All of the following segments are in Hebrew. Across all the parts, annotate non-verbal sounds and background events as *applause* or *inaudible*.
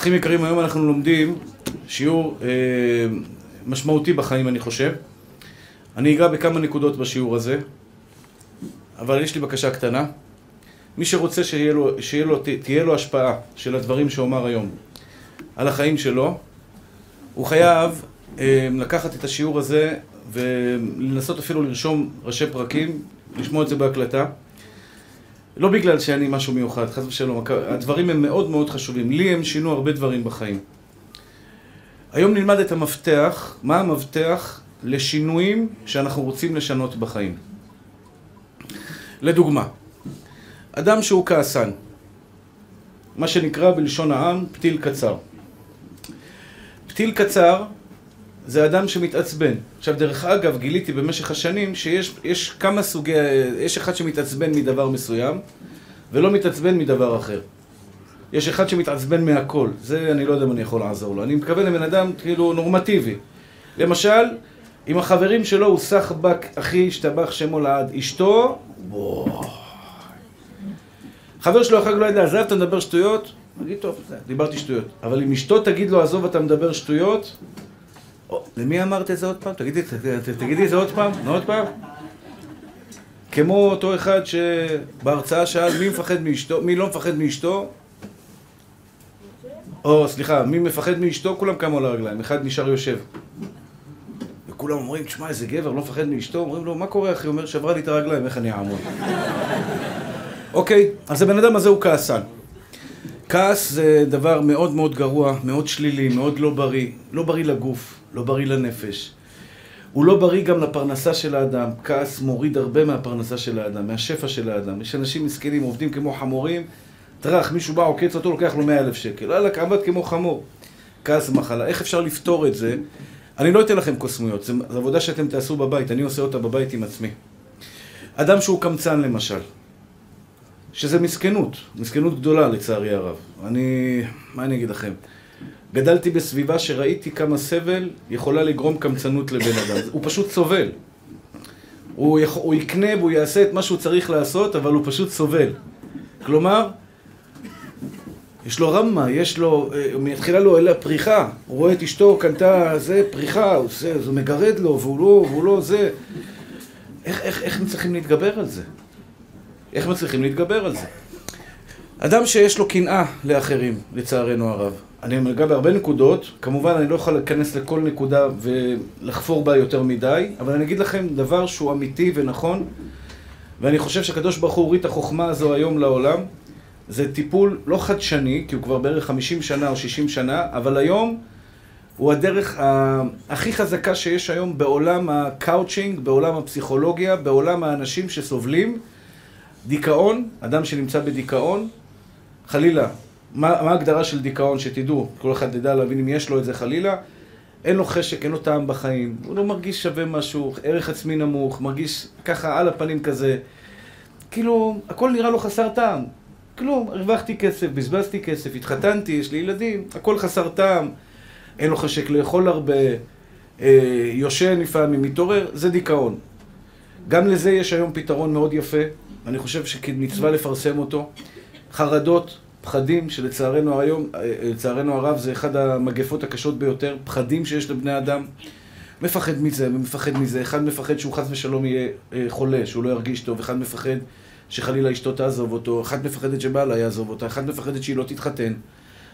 אחים יקרים, היום אנחנו לומדים שיעור אה, משמעותי בחיים, אני חושב. אני אגע בכמה נקודות בשיעור הזה, אבל יש לי בקשה קטנה. מי שרוצה שתהיה לו, לו, תהיה לו השפעה של הדברים שאומר היום על החיים שלו, הוא חייב אה, לקחת את השיעור הזה ולנסות אפילו לרשום ראשי פרקים, לשמוע את זה בהקלטה. לא בגלל שאני משהו מיוחד, חס ושלום, הדברים הם מאוד מאוד חשובים. לי הם שינו הרבה דברים בחיים. היום נלמד את המפתח, מה המפתח לשינויים שאנחנו רוצים לשנות בחיים. לדוגמה, אדם שהוא כעסן, מה שנקרא בלשון העם פתיל קצר. פתיל קצר זה אדם שמתעצבן. עכשיו, דרך אגב, גיליתי במשך השנים שיש יש כמה סוגי... יש אחד שמתעצבן מדבר מסוים, ולא מתעצבן מדבר אחר. יש אחד שמתעצבן מהכל. זה, אני לא יודע אם אני יכול לעזור לו. אני מתכוון לבן אדם כאילו נורמטיבי. למשל, עם החברים שלו הוא סחבק, אחי, השתבח שמו לעד. אשתו, בואו. חבר שלו אחר כך לא יודע, עזב, אתה מדבר שטויות? נגיד, טוב, דיברתי שטויות. אבל אם אשתו תגיד לו, עזוב, אתה מדבר שטויות, למי אמרת את זה עוד פעם? תגידי, תגידי את זה עוד פעם, עוד פעם. כמו אותו אחד שבהרצאה שאל מי מפחד מאשתו, מי לא מפחד מאשתו? או סליחה, מי מפחד מאשתו? כולם קמו על הרגליים, אחד נשאר יושב. וכולם אומרים, תשמע, איזה גבר, לא מפחד מאשתו? אומרים לו, מה קורה אחי? אומר, שברה לי את הרגליים, איך אני אעמוד? אוקיי, אז הבן אדם הזה הוא כעסן. כעס זה דבר מאוד מאוד גרוע, מאוד שלילי, מאוד לא בריא. לא בריא לגוף, לא בריא לנפש. הוא לא בריא גם לפרנסה של האדם. כעס מוריד הרבה מהפרנסה של האדם, מהשפע של האדם. יש אנשים מסכנים, עובדים כמו חמורים, טראח, מישהו בא, עוקץ אותו, לוקח לו מאה אלף שקל. לא, עבד כמו חמור. כעס מחלה. איך אפשר לפתור את זה? אני לא אתן לכם קוסמויות, זו עבודה שאתם תעשו בבית, אני עושה אותה בבית עם עצמי. אדם שהוא קמצן למשל, שזה מסכנות, מסכנות גדולה לצערי הרב. אני, מה אני אגיד לכם? גדלתי בסביבה שראיתי כמה סבל יכולה לגרום קמצנות לבן אדם. הוא פשוט סובל. הוא, יכ... הוא יקנה והוא יעשה את מה שהוא צריך לעשות, אבל הוא פשוט סובל. כלומר, יש לו רמה, יש לו, אה, מתחילה לו אלה פריחה, הוא רואה את אשתו קנתה זה פריחה, הוא עושה, זה מגרד לו, והוא לא, והוא לא זה. איך, איך, איך הם צריכים להתגבר על זה? איך מצליחים להתגבר על זה? אדם שיש לו קנאה לאחרים, לצערנו הרב. אני נוגע בהרבה נקודות, כמובן אני לא יכול להיכנס לכל נקודה ולחפור בה יותר מדי, אבל אני אגיד לכם דבר שהוא אמיתי ונכון, ואני חושב שהקדוש ברוך הוא הוריד את החוכמה הזו היום לעולם. זה טיפול לא חדשני, כי הוא כבר בערך 50 שנה או 60 שנה, אבל היום הוא הדרך הכי חזקה שיש היום בעולם הקאוצ'ינג, בעולם הפסיכולוגיה, בעולם האנשים שסובלים. דיכאון, אדם שנמצא בדיכאון, חלילה, מה, מה ההגדרה של דיכאון, שתדעו, כל אחד ידע להבין אם יש לו את זה חלילה, אין לו חשק, אין לו טעם בחיים, הוא לא מרגיש שווה משהו, ערך עצמי נמוך, מרגיש ככה על הפנים כזה, כאילו, הכל נראה לו חסר טעם, כלום, הרווחתי כסף, בזבזתי כסף, התחתנתי, יש לי ילדים, הכל חסר טעם, אין לו חשק לאכול הרבה, אה, יושן לפעמים, מתעורר, זה דיכאון. גם לזה יש היום פתרון מאוד יפה, אני חושב שכמצווה לפרסם אותו. חרדות, פחדים, שלצערנו היום, אה, לצערנו הרב, זה אחד המגפות הקשות ביותר, פחדים שיש לבני אדם. מפחד מזה ומפחד מזה. אחד מפחד שהוא חס ושלום יהיה אה, חולה, שהוא לא ירגיש טוב, אחד מפחד שחלילה אשתו תעזוב אותו, אחד מפחדת שבעלה יעזוב אותה, אחד מפחדת שהיא לא תתחתן.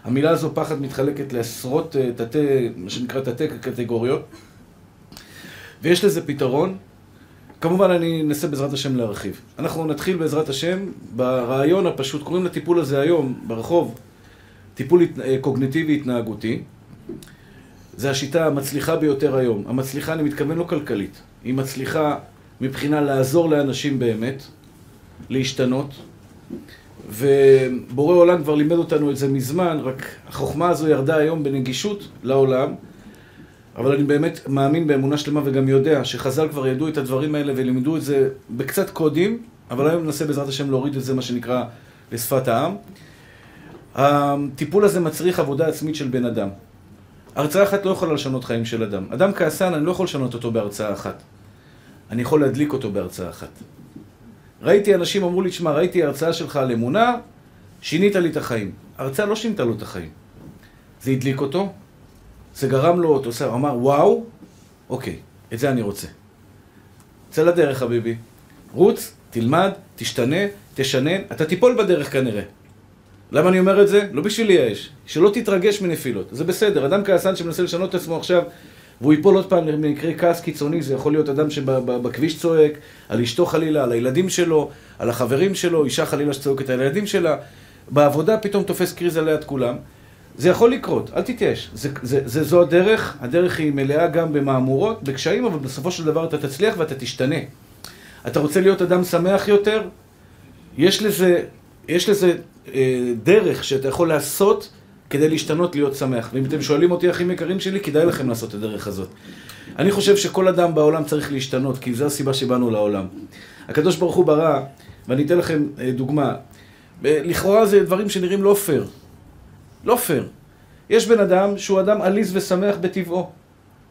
המילה הזו פחד מתחלקת לעשרות אה, תתי, מה שנקרא תתי קטגוריות, ויש לזה פתרון. כמובן אני אנסה בעזרת השם להרחיב. אנחנו נתחיל בעזרת השם ברעיון הפשוט, קוראים לטיפול הזה היום ברחוב טיפול אה, קוגניטיבי התנהגותי. זה השיטה המצליחה ביותר היום. המצליחה, אני מתכוון לא כלכלית, היא מצליחה מבחינה לעזור לאנשים באמת, להשתנות. ובורא עולם כבר לימד אותנו את זה מזמן, רק החוכמה הזו ירדה היום בנגישות לעולם. אבל אני באמת מאמין באמונה שלמה וגם יודע שחז"ל כבר ידעו את הדברים האלה ולימדו את זה בקצת קודים, אבל היום ננסה בעזרת השם להוריד את זה, מה שנקרא, לשפת העם. הטיפול הזה מצריך עבודה עצמית של בן אדם. הרצאה אחת לא יכולה לשנות חיים של אדם. אדם כעסן, אני לא יכול לשנות אותו בהרצאה אחת. אני יכול להדליק אותו בהרצאה אחת. ראיתי אנשים אמרו לי, תשמע, ראיתי הרצאה שלך על אמונה, שינית לי את החיים. הרצאה לא שינתה לו את החיים. זה הדליק אותו, זה גרם לו, הוא אמר, וואו, אוקיי, את זה אני רוצה. צא לדרך, חביבי. רוץ, תלמד, תשתנה, תשנן, אתה תיפול בדרך כנראה. למה אני אומר את זה? לא בשביל לייאש. שלא תתרגש מנפילות. זה בסדר. אדם כעסן שמנסה לשנות את עצמו עכשיו, והוא ייפול עוד פעם למקרה כעס קיצוני, זה יכול להיות אדם שבכביש צועק, על אשתו חלילה, על הילדים שלו, על החברים שלו, אישה חלילה שצועקת על הילדים שלה. בעבודה פתאום תופס קריזה ליד כולם. זה יכול לקרות, אל תתייאש. זה, זה, זה, זו הדרך, הדרך היא מלאה גם במהמורות, בקשיים, אבל בסופו של דבר אתה תצליח ואתה תשתנה. אתה רוצה להיות אדם שמח יותר? יש לזה, יש לזה אה, דרך שאתה יכול לעשות כדי להשתנות להיות שמח. ואם אתם שואלים אותי, אחים יקרים שלי, כדאי לכם לעשות את הדרך הזאת. אני חושב שכל אדם בעולם צריך להשתנות, כי זו הסיבה שבאנו לעולם. הקדוש ברוך הוא ברא, ואני אתן לכם אה, דוגמה. אה, לכאורה זה דברים שנראים לא פייר. לא פייר. יש בן אדם שהוא אדם עליז ושמח בטבעו.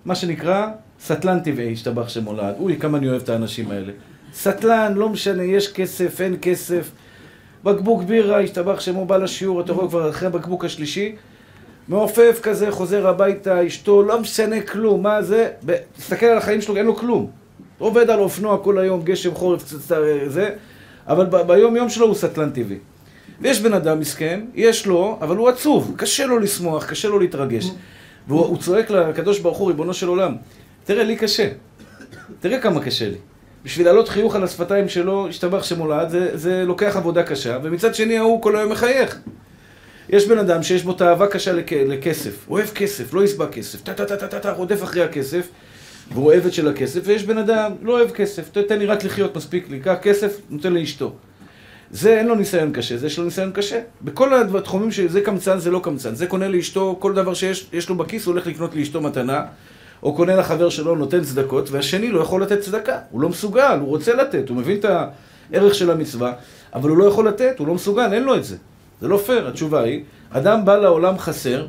מה שנקרא סטלן טבעי, השתבח שמולד. אוי, כמה אני אוהב את האנשים האלה. סטלן, לא משנה, יש כסף, אין כסף. בקבוק בירה, השתבח שמו בא לשיעור, אתה רואה כבר אחרי הבקבוק השלישי. מעופף כזה, חוזר הביתה, אשתו, לא משנה כלום, מה זה? תסתכל על החיים שלו, אין לו כלום. עובד על אופנוע כל היום, גשם, חורף, זה, אבל ביום יום שלו הוא סטלן טבעי. ויש בן אדם מסכן, יש לו, אבל הוא עצוב, קשה לו לשמוח, קשה לו להתרגש. והוא צועק לקדוש ברוך הוא, ריבונו של עולם, תראה, לי קשה. תראה כמה קשה לי. בשביל להעלות חיוך על השפתיים שלו, השתבח שמולד, זה, זה לוקח עבודה קשה, ומצד שני ההוא כל היום מחייך. יש בן אדם שיש בו תאווה קשה לכ... לכסף, אוהב כסף, לא יסבע כסף, טה-טה-טה-טה, רודף אחרי הכסף, והוא עבד של הכסף, ויש בן אדם, לא אוהב כסף, תן לי רק לחיות, מספיק לי, קח כסף, נותן לאשתו. זה אין לו ניסיון קשה, זה יש לו ניסיון קשה. בכל התחומים שזה קמצן, זה לא קמצן. זה קונה לאשתו, כל דבר שיש לו בכיס, הוא הולך לקנות לאשתו מתנה, או קונה לחבר שלו, נותן צדקות, והשני לא יכול לתת צדקה. הוא לא מסוגל, הוא רוצה לתת, הוא מבין את הערך של המצווה, אבל הוא לא יכול לתת, הוא לא מסוגל, אין לו את זה. זה לא פייר, התשובה היא, אדם בא לעולם חסר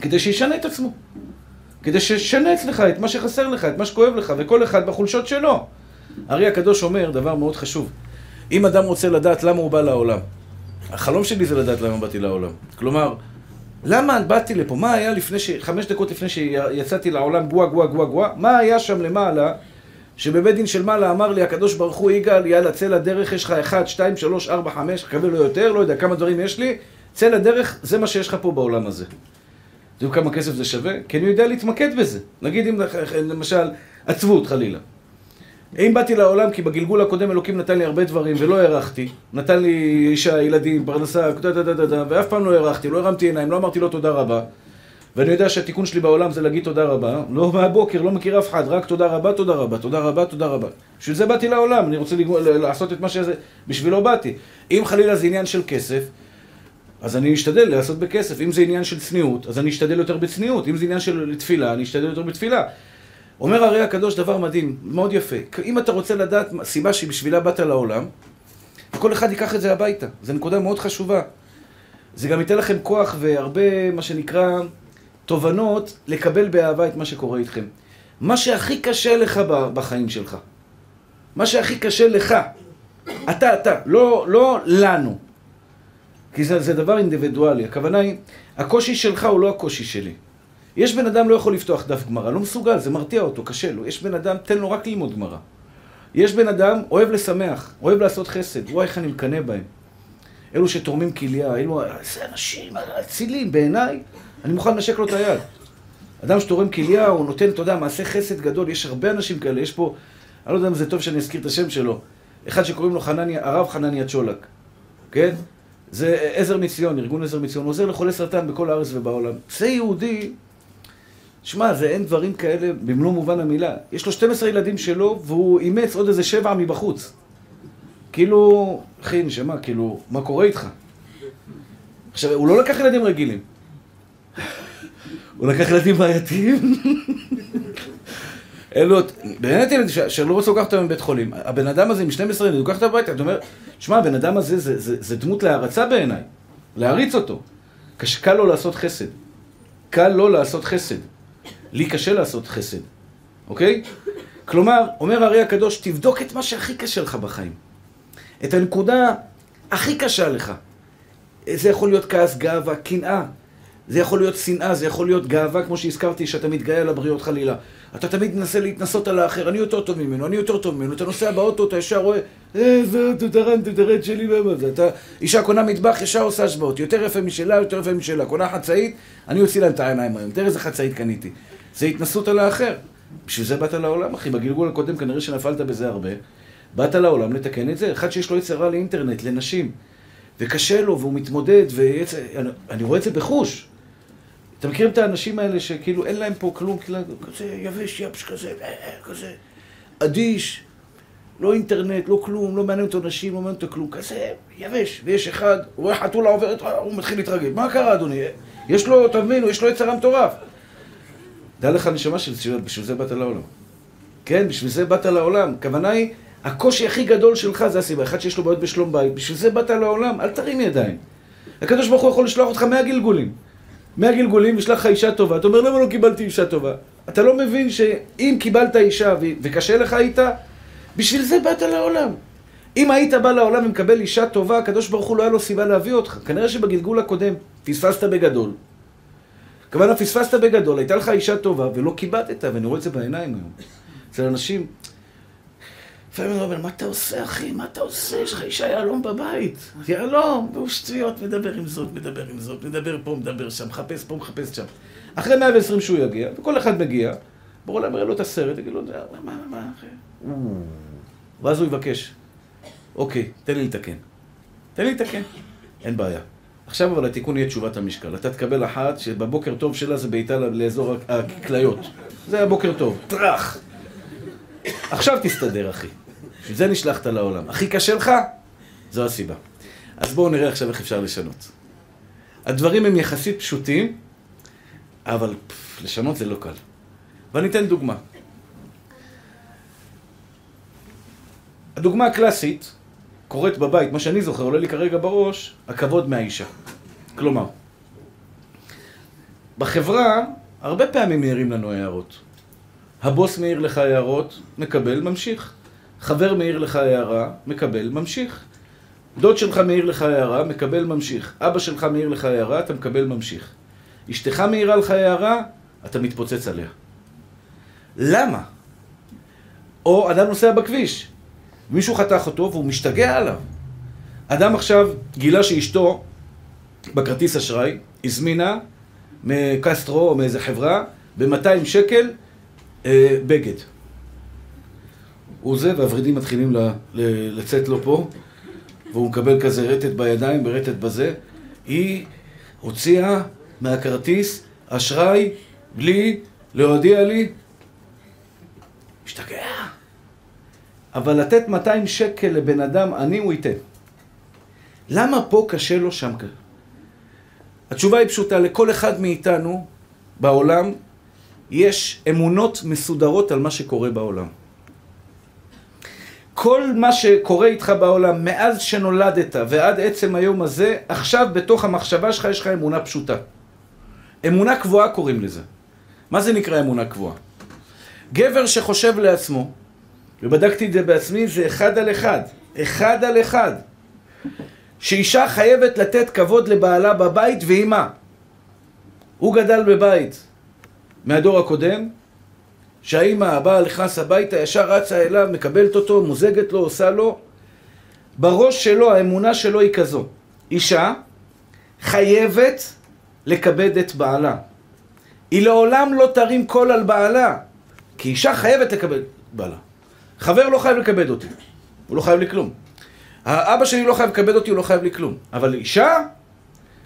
כדי שישנה את עצמו. כדי שישנה אצלך את מה שחסר לך, את מה שכואב לך, וכל אחד בחולשות שלו. הרי הקדוש אומר דבר מאוד חשוב. אם אדם רוצה לדעת למה הוא בא לעולם, החלום שלי זה לדעת למה באתי לעולם. כלומר, למה באתי לפה? מה היה לפני ש... חמש דקות לפני שיצאתי לעולם גווה גווה גווה גווה? מה היה שם למעלה? שבבית דין של מעלה אמר לי הקדוש ברוך הוא יגאל, יאללה, צא לדרך, יש לך אחד, שתיים, שלוש, ארבע, חמש, מקווה לו יותר, לא יודע כמה דברים יש לי, צא לדרך, זה מה שיש לך פה בעולם הזה. אתה יודע כמה כסף זה שווה? כי אני יודע להתמקד בזה. נגיד אם למשל עצבות חלילה. אם באתי לעולם כי בגלגול הקודם אלוקים נתן לי הרבה דברים ולא הערכתי, נתן לי אישה, ילדים, פרנסה, ואף פעם לא הערכתי, לא הרמתי עיניים, לא אמרתי לו תודה רבה. ואני יודע שהתיקון שלי בעולם זה להגיד תודה רבה, לא מהבוקר, לא מכיר אף אחד, רק תודה רבה, תודה רבה, תודה רבה, תודה רבה. בשביל זה באתי לעולם, אני רוצה לגמור, לעשות את מה שזה, בשבילו באתי. אם חלילה זה עניין של כסף, אז אני אשתדל לעשות בכסף. אם זה עניין של צניעות, אז אני אשתדל יותר בצניעות. אם זה עניין של תפילה, אני אשתדל יותר בתפילה. אומר הרי הקדוש דבר מדהים, מאוד יפה. אם אתה רוצה לדעת סיבה שבשבילה באת לעולם, כל אחד ייקח את זה הביתה. זו נקודה מאוד חשובה. זה גם ייתן לכם כוח והרבה, מה שנקרא, תובנות לקבל באהבה את מה שקורה איתכם. מה שהכי קשה לך בחיים שלך, מה שהכי קשה לך, אתה, אתה, לא, לא לנו. כי זה, זה דבר אינדיבידואלי. הכוונה היא, הקושי שלך הוא לא הקושי שלי. יש בן אדם לא יכול לפתוח דף גמרא, לא מסוגל, זה מרתיע אותו, קשה לו. יש בן אדם, תן לו רק ללמוד גמרא. יש בן אדם, אוהב לשמח, אוהב לעשות חסד, וואי איך אני מקנא בהם. אלו שתורמים כליה, אלו, איזה אנשים, אצילים, בעיניי, אני מוכן לנשק לו את היד. אדם שתורם כליה, הוא נותן, אתה יודע, מעשה חסד גדול, יש הרבה אנשים כאלה, יש פה, אני לא יודע אם זה טוב שאני אזכיר את השם שלו, אחד שקוראים לו חנניה, הרב חנניה צ'ולק, כן? זה עזר מציון, ארגון עזר מציון, עוזר לחולי סרטן בכל הארץ ובעולם. זה יהודי שמע, זה אין דברים כאלה במלוא מובן המילה. יש לו 12 ילדים שלו, והוא אימץ עוד איזה שבע מבחוץ. כאילו, אחי, נשמה, כאילו, מה קורה איתך? עכשיו, הוא לא לקח ילדים רגילים. *laughs* הוא לקח ילדים בעייתיים. *laughs* אלו, באמת ילדים שלא רוצה לקחת אותם מבית חולים. הבן אדם הזה עם 12 ילדים, הוא לקח אותם הביתה, אתה אומר, שמע, הבן אדם הזה זה, זה, זה דמות להערצה בעיניי. להעריץ אותו. קל לו לעשות חסד. קל לו לעשות חסד. לי קשה לעשות חסד, אוקיי? כלומר, אומר הרי הקדוש, תבדוק את מה שהכי קשה לך בחיים. את הנקודה הכי קשה לך. זה יכול להיות כעס, גאווה, קנאה. זה יכול להיות שנאה, זה יכול להיות גאווה, כמו שהזכרתי, שאתה מתגאה על הבריות חלילה. אתה תמיד מנסה להתנסות על האחר, אני יותר טוב ממנו, אני יותר טוב ממנו. אתה נוסע באוטו, אתה ישר רואה, אה, זה תותרן, תותרן שלי, ומה? אתה, אישה קונה מטבח, ישר עושה השוואות. יותר יפה משלה, יותר יפה משלה. קונה חצאית, אני אוציא להם את העיניים היום. תראה איזה חצאית קניתי. זה התנסות על האחר. בשביל זה באת לעולם, אחי. בגלגול הקודם כנראה שנפלת בזה הרבה. באת לעולם לתקן את זה. אחד שיש לו יצר רע לאינטרנט, לנשים, וקשה לו, והוא מתמודד, ואני רואה את זה בחוש. אתה מכיר את האנשים האלה שכאילו אין להם פה כלום, כאילו, כזה יבש, יבש כזה, אה, אה, כזה אדיש, לא אינטרנט, לא כלום, לא מעניין אותו נשים, לא מעניין אותו כלום, כזה יבש. ויש אחד, הוא רואה חתולה עוברת, הוא מתחיל להתרגל. מה קרה, אדוני? יש לו, תבינו, יש לו יצרה מטורף. דע לך נשמה של בשביל זה באת לעולם. כן, בשביל זה באת לעולם. הכוונה היא, הקושי הכי גדול שלך זה הסיבה. אחד שיש לו בעיות בשלום בית, בשביל זה באת לעולם, אל תרים ידיים. הקדוש ברוך הוא יכול לשלוח אותך מהגלגולים. מהגלגולים ישלח לך אישה טובה. אתה אומר, למה לא קיבלתי אישה טובה? אתה לא מבין שאם קיבלת אישה וקשה לך איתה, בשביל זה באת לעולם. אם היית בא לעולם ומקבל אישה טובה, הקדוש ברוך הוא לא היה לו סיבה להביא אותך. כנראה שבגלגול הקודם פספסת בגדול. כמובן, פספסת בגדול, הייתה לך אישה טובה ולא כיבדת, ואני רואה את זה בעיניים היום. אצל אנשים, לפעמים אני אומר, מה אתה עושה, אחי? מה אתה עושה? יש לך אישה יהלום בבית. יהלום, והוא שטויות, מדבר עם זאת, מדבר עם זאת, מדבר פה, מדבר שם, מחפש פה, מחפש שם. אחרי 120 שהוא יגיע, וכל אחד מגיע, ברור להם, יראה לו את הסרט, יגיד לו, מה, מה, מה, אחי? ואז הוא יבקש, אוקיי, תן לי לתקן. תן לי לתקן. אין בעיה. עכשיו אבל התיקון יהיה תשובת המשקל. אתה תקבל אחת שבבוקר טוב שלה זה בעיטה לאזור הכליות. זה הבוקר טוב. טראח. עכשיו תסתדר, אחי. בשביל זה נשלחת לעולם. הכי קשה לך? זו הסיבה. אז בואו נראה עכשיו איך אפשר לשנות. הדברים הם יחסית פשוטים, אבל פף, לשנות זה לא קל. ואני אתן דוגמה. הדוגמה הקלאסית קורית בבית, מה שאני זוכר, עולה לי כרגע בראש, הכבוד מהאישה. כלומר, בחברה הרבה פעמים מעירים לנו הערות. הבוס מעיר לך הערות, מקבל, ממשיך. חבר מעיר לך הערה, מקבל, ממשיך. דוד שלך מעיר לך הערה, מקבל, ממשיך. אבא שלך מעיר לך הערה, אתה מקבל, ממשיך. אשתך מעירה לך הערה, אתה מתפוצץ עליה. למה? או אדם נוסע בכביש, מישהו חתך אותו והוא משתגע עליו. אדם עכשיו גילה שאשתו בכרטיס אשראי הזמינה מקסטרו או מאיזה חברה ב-200 שקל אה, בגד. הוא זה, והוורידים מתחילים ל, ל, לצאת לו פה, והוא מקבל כזה רטט בידיים ורטט בזה. היא הוציאה מהכרטיס אשראי בלי להודיע לי. משתגע. אבל לתת 200 שקל לבן אדם עני הוא ייתן. למה פה קשה לו שם? התשובה היא פשוטה, לכל אחד מאיתנו בעולם יש אמונות מסודרות על מה שקורה בעולם. כל מה שקורה איתך בעולם מאז שנולדת ועד עצם היום הזה, עכשיו בתוך המחשבה שלך יש לך אמונה פשוטה. אמונה קבועה קוראים לזה. מה זה נקרא אמונה קבועה? גבר שחושב לעצמו, ובדקתי את זה בעצמי, זה אחד על אחד. אחד על אחד. שאישה חייבת לתת כבוד לבעלה בבית, והיא מה? הוא גדל בבית מהדור הקודם, שהאימא, הבעל נכנס הביתה, ישר רצה אליו, מקבלת אותו, מוזגת לו, עושה לו. בראש שלו, האמונה שלו היא כזו. אישה חייבת לכבד את בעלה. היא לעולם לא תרים קול על בעלה, כי אישה חייבת לקבל בעלה. חבר לא חייב לכבד אותי, הוא לא חייב לי כלום. האבא שלי לא חייב לכבד אותי, הוא לא חייב לי כלום. אבל אישה,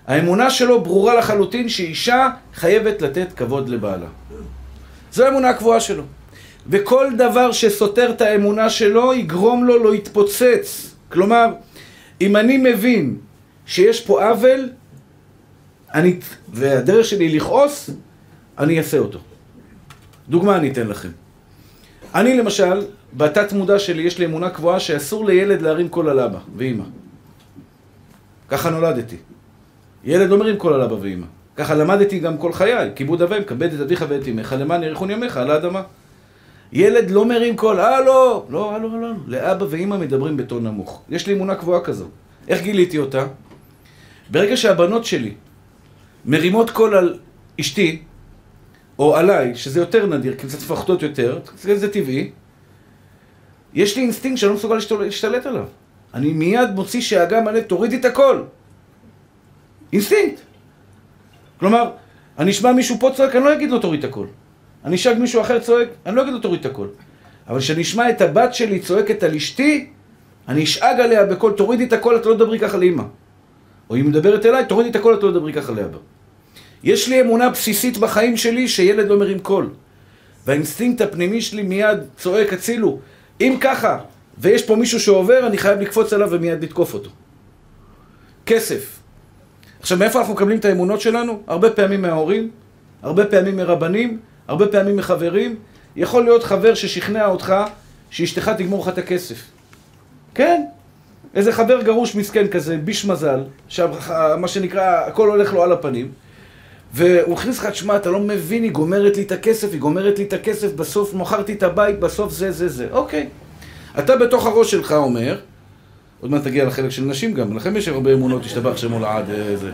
האמונה שלו ברורה לחלוטין שאישה חייבת לתת כבוד לבעלה. זו האמונה הקבועה שלו. וכל דבר שסותר את האמונה שלו, יגרום לו לא יתפוצץ. כלומר, אם אני מבין שיש פה עוול, אני, והדרך שלי לכעוס, אני אעשה אותו. דוגמה אני אתן לכם. אני למשל, בתת מודע שלי יש לי אמונה קבועה שאסור לילד להרים קול על אבא ואימא. ככה נולדתי. ילד לא מרים קול על אבא ואימא. ככה למדתי גם כל חיי, כיבוד אב ואם, כבד את אביך ואת אמך, למען יאריכון ימיך על האדמה. ילד לא מרים קול, הלו, לא, לא, לא, לאבא ואימא מדברים בטון נמוך. יש לי אמונה קבועה כזו. איך גיליתי אותה? ברגע שהבנות שלי מרימות קול על אשתי, או עליי, שזה יותר נדיר, כי קצת מפחדות יותר, זה טבעי, יש לי אינסטינקט שאני לא מסוגל להשתלט עליו. אני מיד מוציא שאגה מלא, תורידי את הקול. אינסטינקט. כלומר, אני אשמע מישהו פה צועק, אני לא אגיד לו תוריד את הקול. אני אשאג מישהו אחר צועק, אני לא אגיד לו תוריד את הקול. אבל כשאני אשמע את הבת שלי צועקת על אשתי, אני אשאג עליה בקול, תורידי את הקול, את לא תדברי ככה לאמא. או אם מדברת אליי, תורידי את הקול, את לא תדברי ככה לאבא. יש לי אמונה בסיסית בחיים שלי שילד לא מרים קול. והאינסטינקט הפנימי שלי מיד צועק, הצילו. אם ככה, ויש פה מישהו שעובר, אני חייב לקפוץ עליו ומיד לתקוף אותו. כסף. עכשיו, מאיפה אנחנו מקבלים את האמונות שלנו? הרבה פעמים מההורים, הרבה פעמים מרבנים, הרבה פעמים מחברים. יכול להיות חבר ששכנע אותך שאשתך תגמור לך את הכסף. כן, איזה חבר גרוש מסכן כזה, ביש מזל, שמה שנקרא, הכל הולך לו על הפנים. והוא הכניס לך, תשמע, אתה לא מבין, היא גומרת לי את הכסף, היא גומרת לי את הכסף, בסוף מכרתי את הבית, בסוף זה, זה, זה. אוקיי. אתה בתוך הראש שלך אומר, עוד מעט תגיע לחלק של נשים גם, לכם יש הרבה אמונות, השתבח שמו איזה... אה,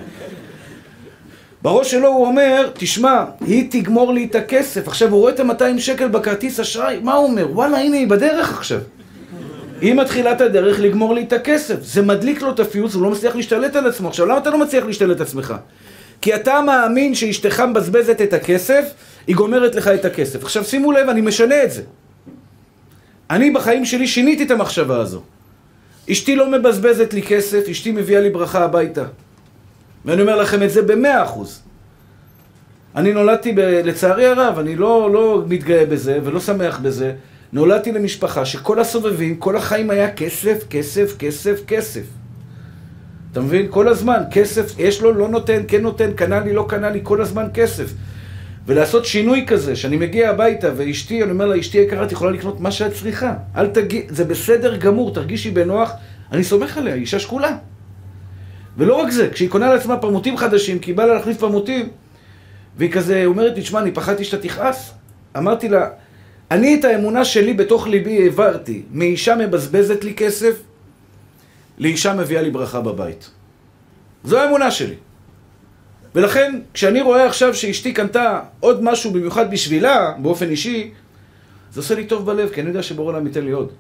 בראש שלו הוא אומר, תשמע, היא תגמור לי את הכסף. עכשיו הוא רואה את ה-200 שקל בכרטיס אשראי, מה הוא אומר? וואלה, הנה היא בדרך עכשיו. היא מתחילה את הדרך לגמור לי את הכסף. זה מדליק לו את הפיוס, הוא לא מצליח להשתלט על עצמו. עכשיו, למה אתה לא מצליח להשתלט על עצמך? כי אתה מאמין שאשתך מבזבזת את הכסף, היא גומרת לך את הכסף. עכשיו שימו לב, אני משנה את זה. אני בחיים שלי שיניתי את המחשבה הזו. אשתי לא מבזבזת לי כסף, אשתי מביאה לי ברכה הביתה. ואני אומר לכם את זה במאה אחוז. אני נולדתי, ב... לצערי הרב, אני לא, לא מתגאה בזה ולא שמח בזה, נולדתי למשפחה שכל הסובבים, כל החיים היה כסף, כסף, כסף, כסף. אתה מבין? כל הזמן, כסף, יש לו, לא נותן, כן נותן, קנה לי, לא קנה לי, כל הזמן כסף. ולעשות שינוי כזה, שאני מגיע הביתה ואשתי, אני אומר לה, אשתי היקרה, את יכולה לקנות מה שאת צריכה. אל תגיד, זה בסדר גמור, תרגישי בנוח, אני סומך עליה, אישה שקולה. ולא רק זה, כשהיא קונה לעצמה פרמוטים חדשים, כי היא באה לה להחליף פרמוטים, והיא כזה אומרת לי, תשמע, אני פחדתי שאתה תכעס. אמרתי לה, אני את האמונה שלי בתוך ליבי העברתי מאישה מבזבזת לי כסף לאישה מביאה לי ברכה בבית. זו האמונה שלי. ולכן, כשאני רואה עכשיו שאשתי קנתה עוד משהו במיוחד בשבילה, באופן אישי, זה עושה לי טוב בלב, כי אני יודע שבורא עולם ייתן לי עוד.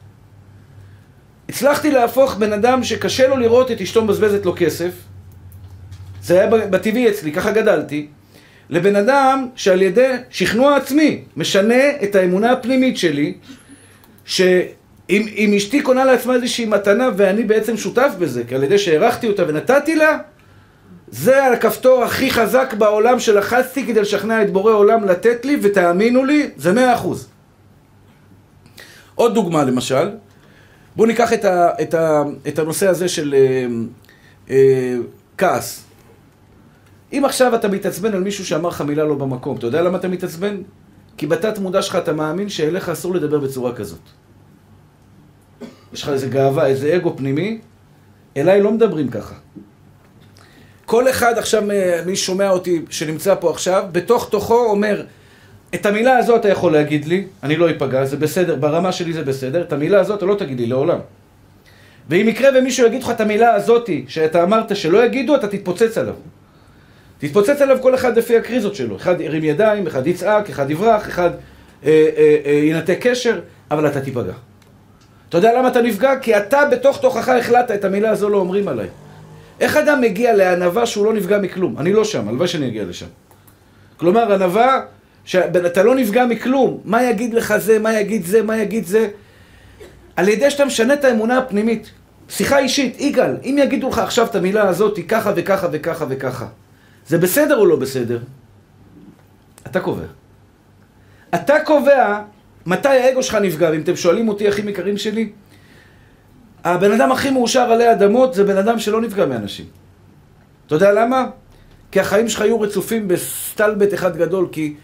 הצלחתי להפוך בן אדם שקשה לו לראות את אשתו מבזבזת לו כסף, זה היה בטבעי אצלי, ככה גדלתי, לבן אדם שעל ידי שכנוע עצמי משנה את האמונה הפנימית שלי, שאם אשתי קונה לעצמה איזושהי מתנה ואני בעצם שותף בזה, כי על ידי שהערכתי אותה ונתתי לה, זה הכפתור הכי חזק בעולם שלחצתי כדי לשכנע את בורא עולם לתת לי, ותאמינו לי, זה מאה אחוז. עוד דוגמה למשל, בואו ניקח את, ה, את, ה, את הנושא הזה של אה, אה, כעס. אם עכשיו אתה מתעצבן על מישהו שאמר לך מילה לא במקום, אתה יודע למה אתה מתעצבן? כי בתת מודע שלך אתה מאמין שאליך אסור לדבר בצורה כזאת. יש לך איזה גאווה, איזה אגו פנימי, אליי לא מדברים ככה. כל אחד עכשיו, אה, מי שומע אותי, שנמצא פה עכשיו, בתוך תוכו אומר, את המילה הזאת אתה יכול להגיד לי, אני לא אפגע, זה בסדר, ברמה שלי זה בסדר, את המילה הזאת אתה לא תגיד לי לעולם. ואם יקרה ומישהו יגיד לך את המילה הזאתי, שאתה אמרת שלא יגידו, אתה תתפוצץ עליו. תתפוצץ עליו כל אחד לפי הקריזות שלו. אחד ירים ידיים, אחד יצעק, אחד יברח, אחד אה, אה, אה, ינתק קשר, אבל אתה תיפגע. אתה יודע למה אתה נפגע? כי אתה בתוך תוכך החלטת את המילה הזו לא אומרים עליי. איך אדם מגיע לענווה שהוא לא נפגע מכלום? אני לא שם, הלוואי שאני אגיע לשם. כלומר, ענווה, שאתה לא נפגע מכלום. מה יגיד לך זה, מה יגיד זה, מה יגיד זה? על ידי שאתה משנה את האמונה הפנימית. שיחה אישית, יגאל, אם יגידו לך עכשיו את המילה הזאת, ככה וככה וככה וככה, זה בסדר או לא בסדר? אתה קובע. אתה קובע מתי האגו שלך נפגע, ואם אתם שואלים אותי, אחים יקרים שלי, הבן אדם הכי מאושר עלי אדמות זה בן אדם שלא נפגע מאנשים. אתה יודע למה? כי החיים שלך יהיו רצופים בסטלבט אחד גדול, כי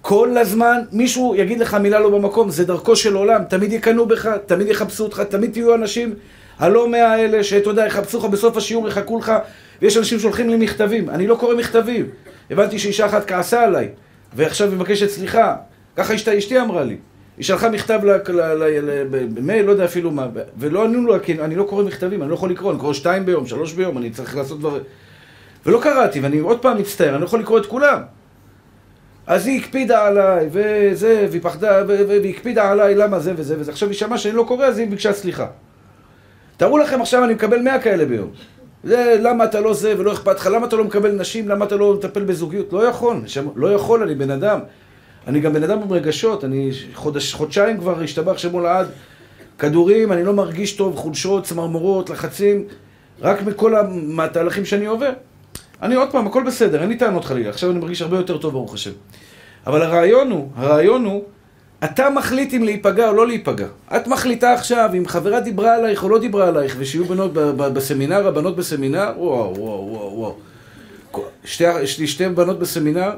כל הזמן מישהו יגיד לך מילה לא במקום, זה דרכו של עולם, תמיד יקנאו בך, תמיד יחפשו אותך, תמיד תהיו אנשים הלא מאה האלה שאתה יודע, יחפשו לך בסוף השיעור, יחכו לך, ויש אנשים שולחים לי מכתבים, אני לא קורא מכתבים. הבנתי שאישה אחת כעסה עליי, ועכשיו היא מבקשת סליחה, ככה אשתי אמרה לי. היא שלחה מכתב במייל, לא יודע אפילו מה, ולא ענו לו, כי אני לא קורא מכתבים, אני לא יכול לקרוא, אני קורא שתיים ביום, שלוש ביום, אני צריך לעשות דברים. ולא קראתי, ואני עוד פעם מצטער, אני לא יכול לקרוא את כולם. אז היא הקפידה עליי, וזה, והיא פחדה, והיא הקפידה עליי, למה זה וזה וזה. עכשיו היא שמעה שאני לא קורא, אז היא ביקשה סליחה. תארו לכם עכשיו, אני מקבל 100 כאלה ביום. זה, למה אתה לא זה ולא אכפת לך, למה אתה לא מקבל נשים, למה אתה לא מטפל בזוגיות? לא יכול, לא יכול, אני בן אדם. אני גם בן אדם עם רגשות, אני חודש, חודשיים כבר השתבח שמו לעד. כדורים, אני לא מרגיש טוב, חולשות, צמרמורות, לחצים, רק מכל התהליכים שאני עובר. אני עוד פעם, הכל בסדר, אין לי טענות חלילה, עכשיו אני מרגיש הרבה יותר טוב, ברוך השם. אבל הרעיון הוא, הרעיון הוא, אתה מחליט אם להיפגע או לא להיפגע. את מחליטה עכשיו אם חברה דיברה עלייך או לא דיברה עלייך, ושיהיו בנות בסמינר, הבנות בסמינר, וואו, וואו, וואו, וואו. שתי, לי שתי בנות בסמינר,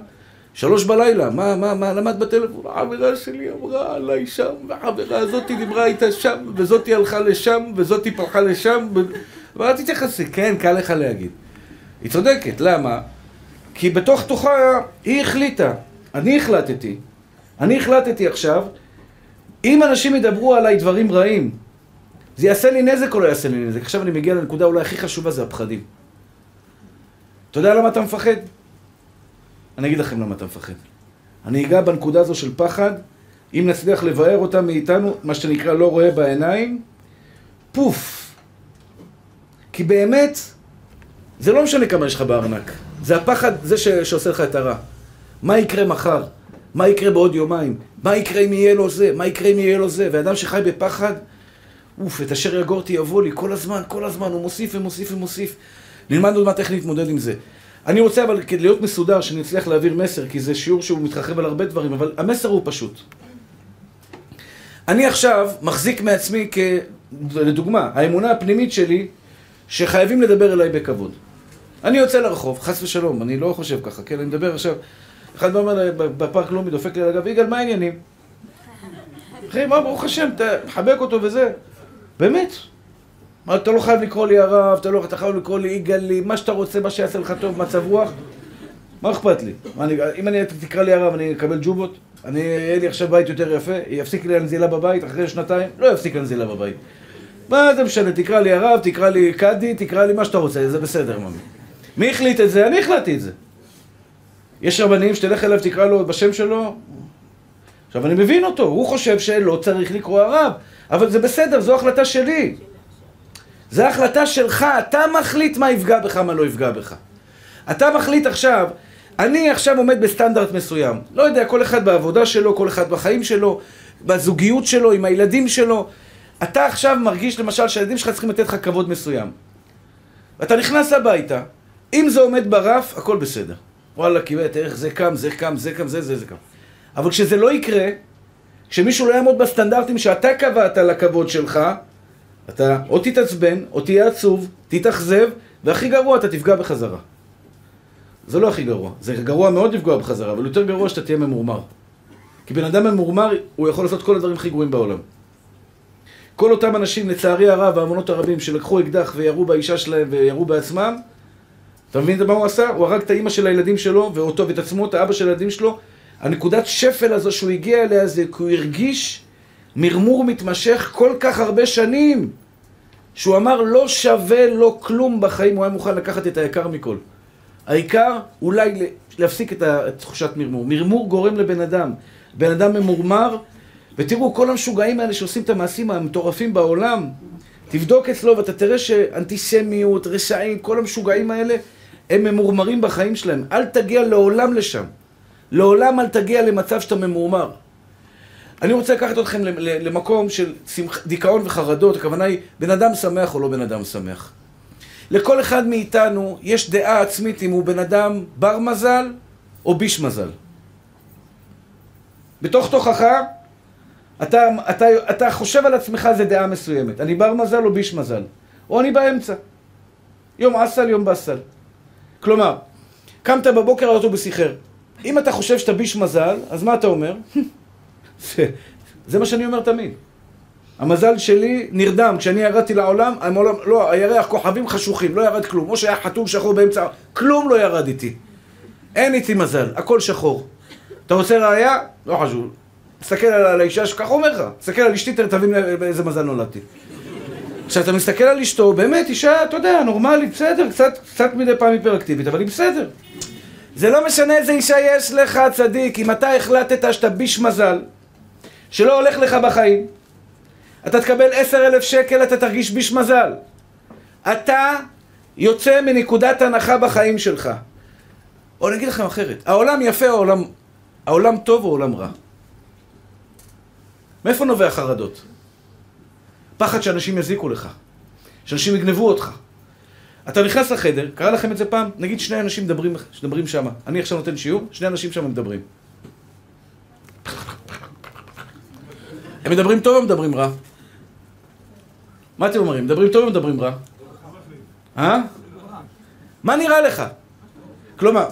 שלוש בלילה, מה, מה, מה למד בטלפון? החברה שלי אמרה עליי שם, והחברה הזאתי דיברה איתה שם, וזאתי הלכה לשם, וזאתי פרחה לשם, ואל תתייחסי, כן, קל לך להגיד. היא צודקת, למה? כי בתוך תוכה היא החליטה, אני החלטתי, אני החלטתי עכשיו, אם אנשים ידברו עליי דברים רעים, זה יעשה לי נזק או לא יעשה לי נזק? עכשיו אני מגיע לנקודה אולי הכי חשובה, זה הפחדים. אתה יודע למה אתה מפחד? אני אגיד לכם למה אתה מפחד. אני אגע בנקודה הזו של פחד, אם נצליח לבאר אותה מאיתנו, מה שנקרא לא רואה בעיניים, פוף. כי באמת, זה לא משנה כמה יש לך בארנק. זה הפחד, זה ש... שעושה לך את הרע. מה יקרה מחר? מה יקרה בעוד יומיים? מה יקרה אם יהיה לו זה? מה יקרה אם יהיה לו זה? ואדם שחי בפחד, אוף, את אשר יגורתי יבוא לי כל הזמן, כל הזמן, הוא מוסיף ומוסיף ומוסיף. נלמד עוד מעט איך להתמודד עם זה. אני רוצה אבל כדי להיות מסודר, שאני אצליח להעביר מסר, כי זה שיעור שהוא מתרחב על הרבה דברים, אבל המסר הוא פשוט. אני עכשיו מחזיק מעצמי כ... לדוגמה, האמונה הפנימית שלי, שחייבים לדבר אליי בכבוד. אני יוצא לרחוב, חס ושלום, אני לא חושב ככה, כן? אני מדבר עכשיו, אחד אומר בפארק לאומי, דופק לי על הגב, יגאל, מה העניינים? אחי, מה, ברוך השם, תחבק אותו וזה. באמת. מה, אתה לא חייב לקרוא לי הרב, אתה לא אתה חייב לקרוא לי יגאלי, מה שאתה רוצה, מה שיעשה לך טוב, מצב רוח. מה אכפת לי? מה, אני, אם אני תקרא לי הרב, אני אקבל ג'ובות? אני, יהיה לי עכשיו בית יותר יפה? יפסיק לי הנזילה בבית אחרי שנתיים? לא יפסיק הנזילה בבית. מה זה משנה, תקרא לי הרב, תקרא לי קאדי, תקרא לי מה שאתה רוצה, זה בסדר, ממי. מי החליט את זה? אני החלטתי את זה. יש רבנים שתלך אליו, תקרא לו בשם שלו. עכשיו, אני מבין אותו, הוא חושב שלא צריך לקרוא הרב, אבל זה בסדר, זו החלטה שלי. זו החלטה שלך, אתה מחליט מה יפגע בך, מה לא יפגע בך. אתה מחליט עכשיו, אני עכשיו עומד בסטנדרט מסוים. לא יודע, כל אחד בעבודה שלו, כל אחד בחיים שלו, בזוגיות שלו, עם הילדים שלו. אתה עכשיו מרגיש למשל שהילדים שלך צריכים לתת לך כבוד מסוים. ואתה נכנס הביתה, אם זה עומד ברף, הכל בסדר. וואלה, כי תראה איך זה קם, זה קם, זה קם, זה, זה, זה קם. אבל כשזה לא יקרה, כשמישהו לא יעמוד בסטנדרטים שאתה קבעת לכבוד שלך, אתה או תתעצבן, או תהיה עצוב, תתאכזב, והכי גרוע, אתה תפגע בחזרה. זה לא הכי גרוע. זה גרוע מאוד לפגוע בחזרה, אבל יותר גרוע שאתה תהיה ממורמר. כי בן אדם ממורמר, הוא יכול לעשות כל הדברים הכי גרועים בעולם. כל אותם אנשים, לצערי הרב, האמונות הרבים, שלקחו אקדח וירו באישה שלהם וירו בעצמם, אתה מבין מה הוא עשה? הוא הרג את האימא של הילדים שלו, ואותו ואת עצמו, את האבא של הילדים שלו. הנקודת שפל הזו שהוא הגיע אליה זה כי הוא הרגיש מרמור מתמשך כל כך הרבה שנים, שהוא אמר לא שווה לו כלום בחיים, הוא היה מוכן לקחת את היקר מכל. העיקר אולי להפסיק את תחושת מרמור. מרמור גורם לבן אדם. בן אדם ממורמר, ותראו, כל המשוגעים האלה שעושים את המעשים המטורפים בעולם, תבדוק אצלו ואתה תראה שאנטישמיות, רשעים, כל המשוגעים האלה, הם ממורמרים בחיים שלהם. אל תגיע לעולם לשם. לעולם אל תגיע למצב שאתה ממורמר. אני רוצה לקחת אתכם למקום של דיכאון וחרדות, הכוונה היא בן אדם שמח או לא בן אדם שמח. לכל אחד מאיתנו יש דעה עצמית אם הוא בן אדם בר מזל או ביש מזל. בתוך תוכך, אתה, אתה, אתה חושב על עצמך זה דעה מסוימת. אני בר מזל או ביש מזל. או אני באמצע. יום אסל, יום באסל. כלומר, קמת בבוקר, האוטובוס איחר. אם אתה חושב שאתה ביש מזל, אז מה אתה אומר? *laughs* זה, מה שאני אומר תמיד. המזל שלי נרדם, כשאני ירדתי לעולם, המעולם, לא, הירח כוכבים חשוכים, לא ירד כלום. או שהיה חתול שחור באמצע, כלום לא ירד איתי. אין איתי מזל, הכל שחור. אתה רוצה ראייה? לא חשוב. תסתכל על האישה, ככה אומר לך. תסתכל על אשתי, תבין באיזה מזל נולדתי. כשאתה מסתכל על אשתו, באמת אישה, אתה יודע, נורמלית, בסדר, קצת, קצת מדי פעם היפראקטיבית, אבל היא בסדר. זה לא משנה איזה אישה יש לך, צדיק, אם אתה החלטת שאתה ביש מזל, שלא הולך לך בחיים, אתה תקבל עשר אלף שקל, אתה תרגיש ביש מזל. אתה יוצא מנקודת הנחה בחיים שלך. או אני אגיד לכם אחרת, העולם יפה או העולם, העולם טוב או העולם רע? מאיפה נובע חרדות? פחד שאנשים יזיקו לך, שאנשים יגנבו אותך. אתה נכנס לחדר, קרה לכם את זה פעם? נגיד שני אנשים מדברים, מדברים שם. אני עכשיו נותן שיעור, שני אנשים שם מדברים. הם מדברים טוב או מדברים רע? מה אתם אומרים? מדברים טוב או מדברים רע? אה? מה נראה לך? כלומר,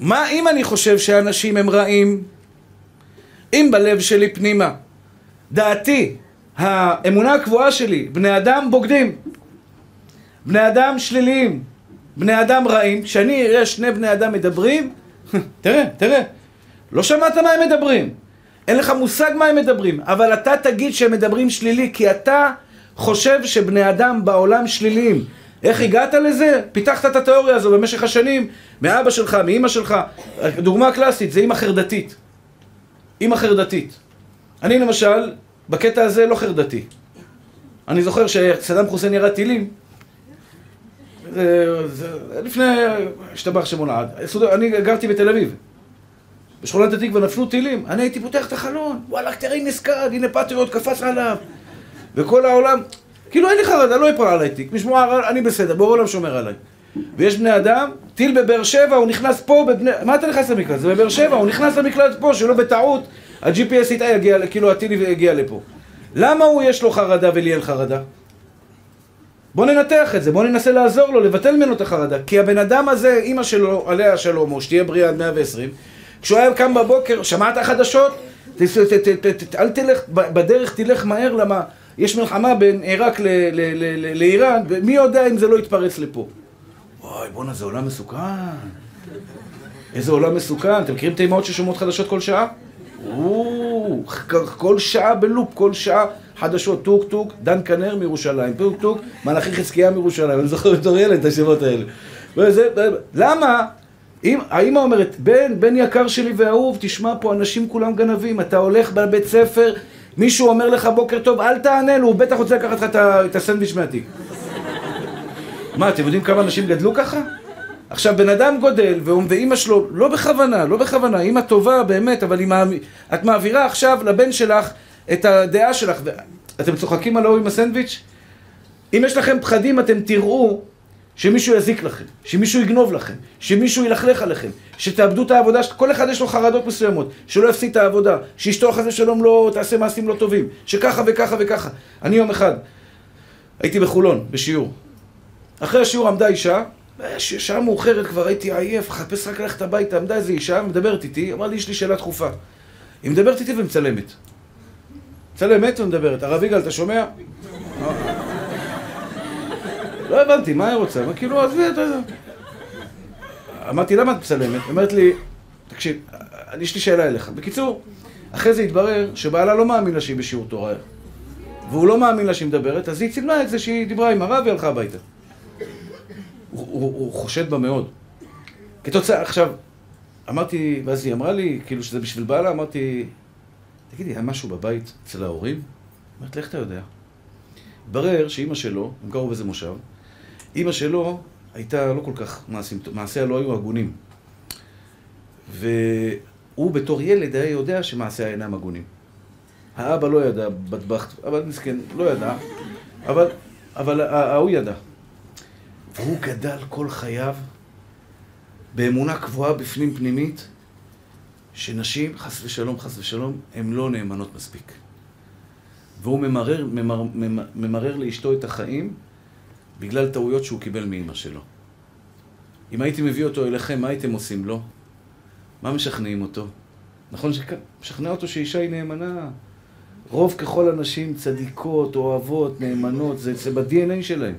מה אם אני חושב שאנשים הם רעים? אם בלב שלי פנימה, דעתי, האמונה הקבועה שלי, בני אדם בוגדים, בני אדם שליליים, בני אדם רעים, כשאני אראה שני בני אדם מדברים, *laughs* תראה, תראה, לא שמעת מה הם מדברים, אין לך מושג מה הם מדברים, אבל אתה תגיד שהם מדברים שלילי, כי אתה חושב שבני אדם בעולם שליליים. איך הגעת לזה? פיתחת את התיאוריה הזו במשך השנים, מאבא שלך, מאימא שלך. דוגמה קלאסית, זה אימא חרדתית. אימא חרדתית. אני למשל, בקטע הזה לא חרדתי. אני זוכר שסדאם חוסיין ירד טילים. זה, זה, לפני, השתבח שמונעד. אני גרתי בתל אביב. בשכונת התקווה נפלו טילים. אני הייתי פותח את החלון. וואלה, תראי נסקד, הנה פטריוט קפץ עליו. וכל העולם, כאילו אין לי חרדה, לא יפול עליי תיק. משמוע, אני בסדר, בורא עולם שומר עליי. ויש בני אדם, טיל בבאר שבע, הוא נכנס פה, בבני... מה אתה נכנס למקלט? זה בבאר שבע, הוא נכנס למקלט פה, שלא בטעות, ה-GPS איתה יגיע, כאילו הטיל יגיע לפה. למה הוא יש לו חרדה ולי אין חרדה? בוא ננתח את זה, בוא ננסה לעזור לו, לבטל ממנו את החרדה. כי הבן אדם הזה, אימא שלו, עליה שלום, או שתהיה בריאה עד 120, כשהוא היה קם בבוקר, שמעת חדשות? אל תלך, בדרך תלך מהר, למה יש מלחמה בין עיראק לאיראן, ומי יודע אם זה לא יתפרץ לפה. וואי, בואנה, זה עולם מסוכן. איזה עולם מסוכן. אתם מכירים את האימהות ששומעות חדשות כל שעה? כל שעה בלופ, כל שעה חדשות, טוק טוק, דן כנר מירושלים, טוק טוק, מלאכי חזקיה מירושלים, אני זוכר בתור ילד את השמות האלה. למה? אם, האמא אומרת, בן, בן יקר שלי ואהוב, תשמע פה, אנשים כולם גנבים, אתה הולך בבית ספר, מישהו אומר לך בוקר טוב, אל תענה לו, הוא בטח רוצה לקחת לך את הסנדוויץ' מהתיק. מה, אתם יודעים כמה אנשים גדלו ככה? עכשיו, בן אדם גודל, ואימא שלו, לא בכוונה, לא בכוונה, אימא טובה באמת, אבל היא, את מעבירה עכשיו לבן שלך את הדעה שלך. אתם צוחקים על ההוא עם הסנדוויץ'? אם יש לכם פחדים, אתם תראו שמישהו יזיק לכם, שמישהו יגנוב לכם, שמישהו ילכלך עליכם, שתאבדו את העבודה, כל אחד יש לו חרדות מסוימות, שלא יפסיד את העבודה, שאשתו חס ושלום לא תעשה מעשים לא טובים, שככה וככה וככה. אני יום אחד הייתי בחולון, בשיעור. אחרי השיעור עמדה אישה, שעה מאוחרת כבר הייתי עייף, חפש רק ללכת הביתה, עמדה איזה אישה, מדברת איתי, אמרה לי, יש לי שאלה דחופה. היא מדברת איתי ומצלמת. מצלמת ומדברת. הרב יגאל, אתה שומע? לא הבנתי, מה היא רוצה? כאילו, עזבי, אתה יודע. אמרתי, למה את מצלמת? היא אומרת לי, תקשיב, יש לי שאלה אליך. בקיצור, אחרי זה התברר שבעלה לא מאמין לה שהיא בשיעור תורה. והוא לא מאמין לה שהיא מדברת, אז היא צילמה את זה שהיא דיברה עם הרב והלכה הביתה. הוא, חושד בה מאוד. כתוצאה, עכשיו, אמרתי, ואז היא אמרה לי, כאילו שזה בשביל בעלה, אמרתי, תגידי, היה משהו בבית אצל ההורים? אמרת, איך אתה יודע? התברר שאימא שלו, הם גרו באיזה מושב, אימא שלו הייתה לא כל כך מעשיה לא היו הגונים. והוא בתור ילד היה יודע שמעשיה אינם הגונים. האבא לא ידע, בטבח, אבל מסכן, לא ידע, אבל, אבל ההוא ידע. והוא גדל כל חייו באמונה קבועה בפנים פנימית, שנשים, חס ושלום, חס ושלום, הן לא נאמנות מספיק. והוא ממרר, ממר, ממר, ממרר לאשתו את החיים בגלל טעויות שהוא קיבל מאימא שלו. אם הייתי מביא אותו אליכם, מה הייתם עושים לו? מה משכנעים אותו? נכון שמשכנע אותו שאישה היא נאמנה. רוב ככל הנשים צדיקות, אוהבות, נאמנות, זה, זה ב-DNA שלהם.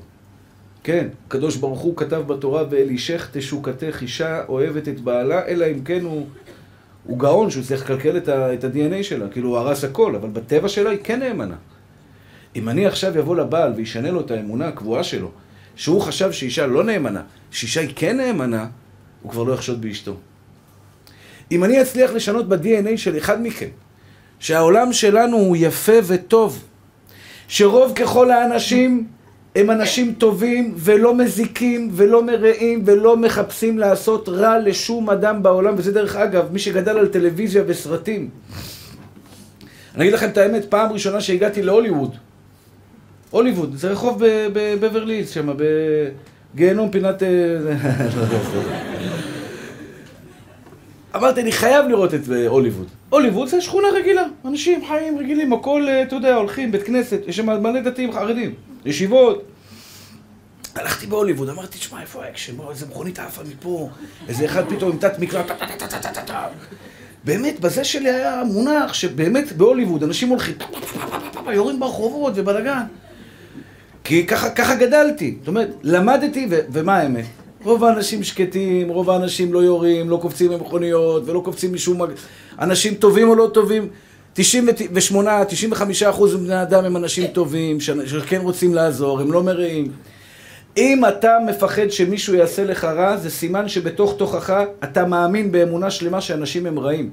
כן, הקדוש ברוך הוא כתב בתורה, ואל אישך תשוקתך, אישה אוהבת את בעלה, אלא אם כן הוא, הוא גאון שהוא צריך לקלקל את ה-DNA שלה, כאילו הוא הרס הכל, אבל בטבע שלה היא כן נאמנה. אם אני עכשיו אבוא לבעל וישנה לו את האמונה הקבועה שלו, שהוא חשב שאישה לא נאמנה, שאישה היא כן נאמנה, הוא כבר לא יחשוד באשתו. אם אני אצליח לשנות ב-DNA של אחד מכם, שהעולם שלנו הוא יפה וטוב, שרוב ככל האנשים הם אנשים טובים ולא מזיקים ולא מרעים ולא מחפשים לעשות רע לשום אדם בעולם, וזה דרך אגב, מי שגדל על טלוויזיה וסרטים. אני אגיד לכם את האמת, פעם ראשונה שהגעתי להוליווד, הוליווד, זה רחוב בבברלי, שם, בגיהנום פינת... אה, אמרתי, אני חייב לראות את אה, הוליווד. הוליווד זה שכונה רגילה, אנשים חיים רגילים, הכל, אה, אתה יודע, הולכים, בית כנסת, יש שם מלא דתיים חרדים, ישיבות. הלכתי בהוליווד, אמרתי, תשמע, איפה האקשן? איזה מכונית עפה מפה, איזה אחד פתאום עם תת מקלע, באמת, בזה שלי היה מונח שבאמת בהוליווד אנשים הולכים, יורים ברחובות ובלאגן. כי ככה, ככה גדלתי. זאת אומרת, למדתי, ו- ומה האמת? רוב האנשים שקטים, רוב האנשים לא יורים, לא קופצים במכוניות ולא קופצים משום... אנשים טובים או לא טובים, 98, 95 אחוז מבני האדם הם אנשים טובים, שכן רוצים לעזור, הם לא מרעים. אם אתה מפחד שמישהו יעשה לך רע, זה סימן שבתוך תוכך אתה מאמין באמונה שלמה שאנשים הם רעים.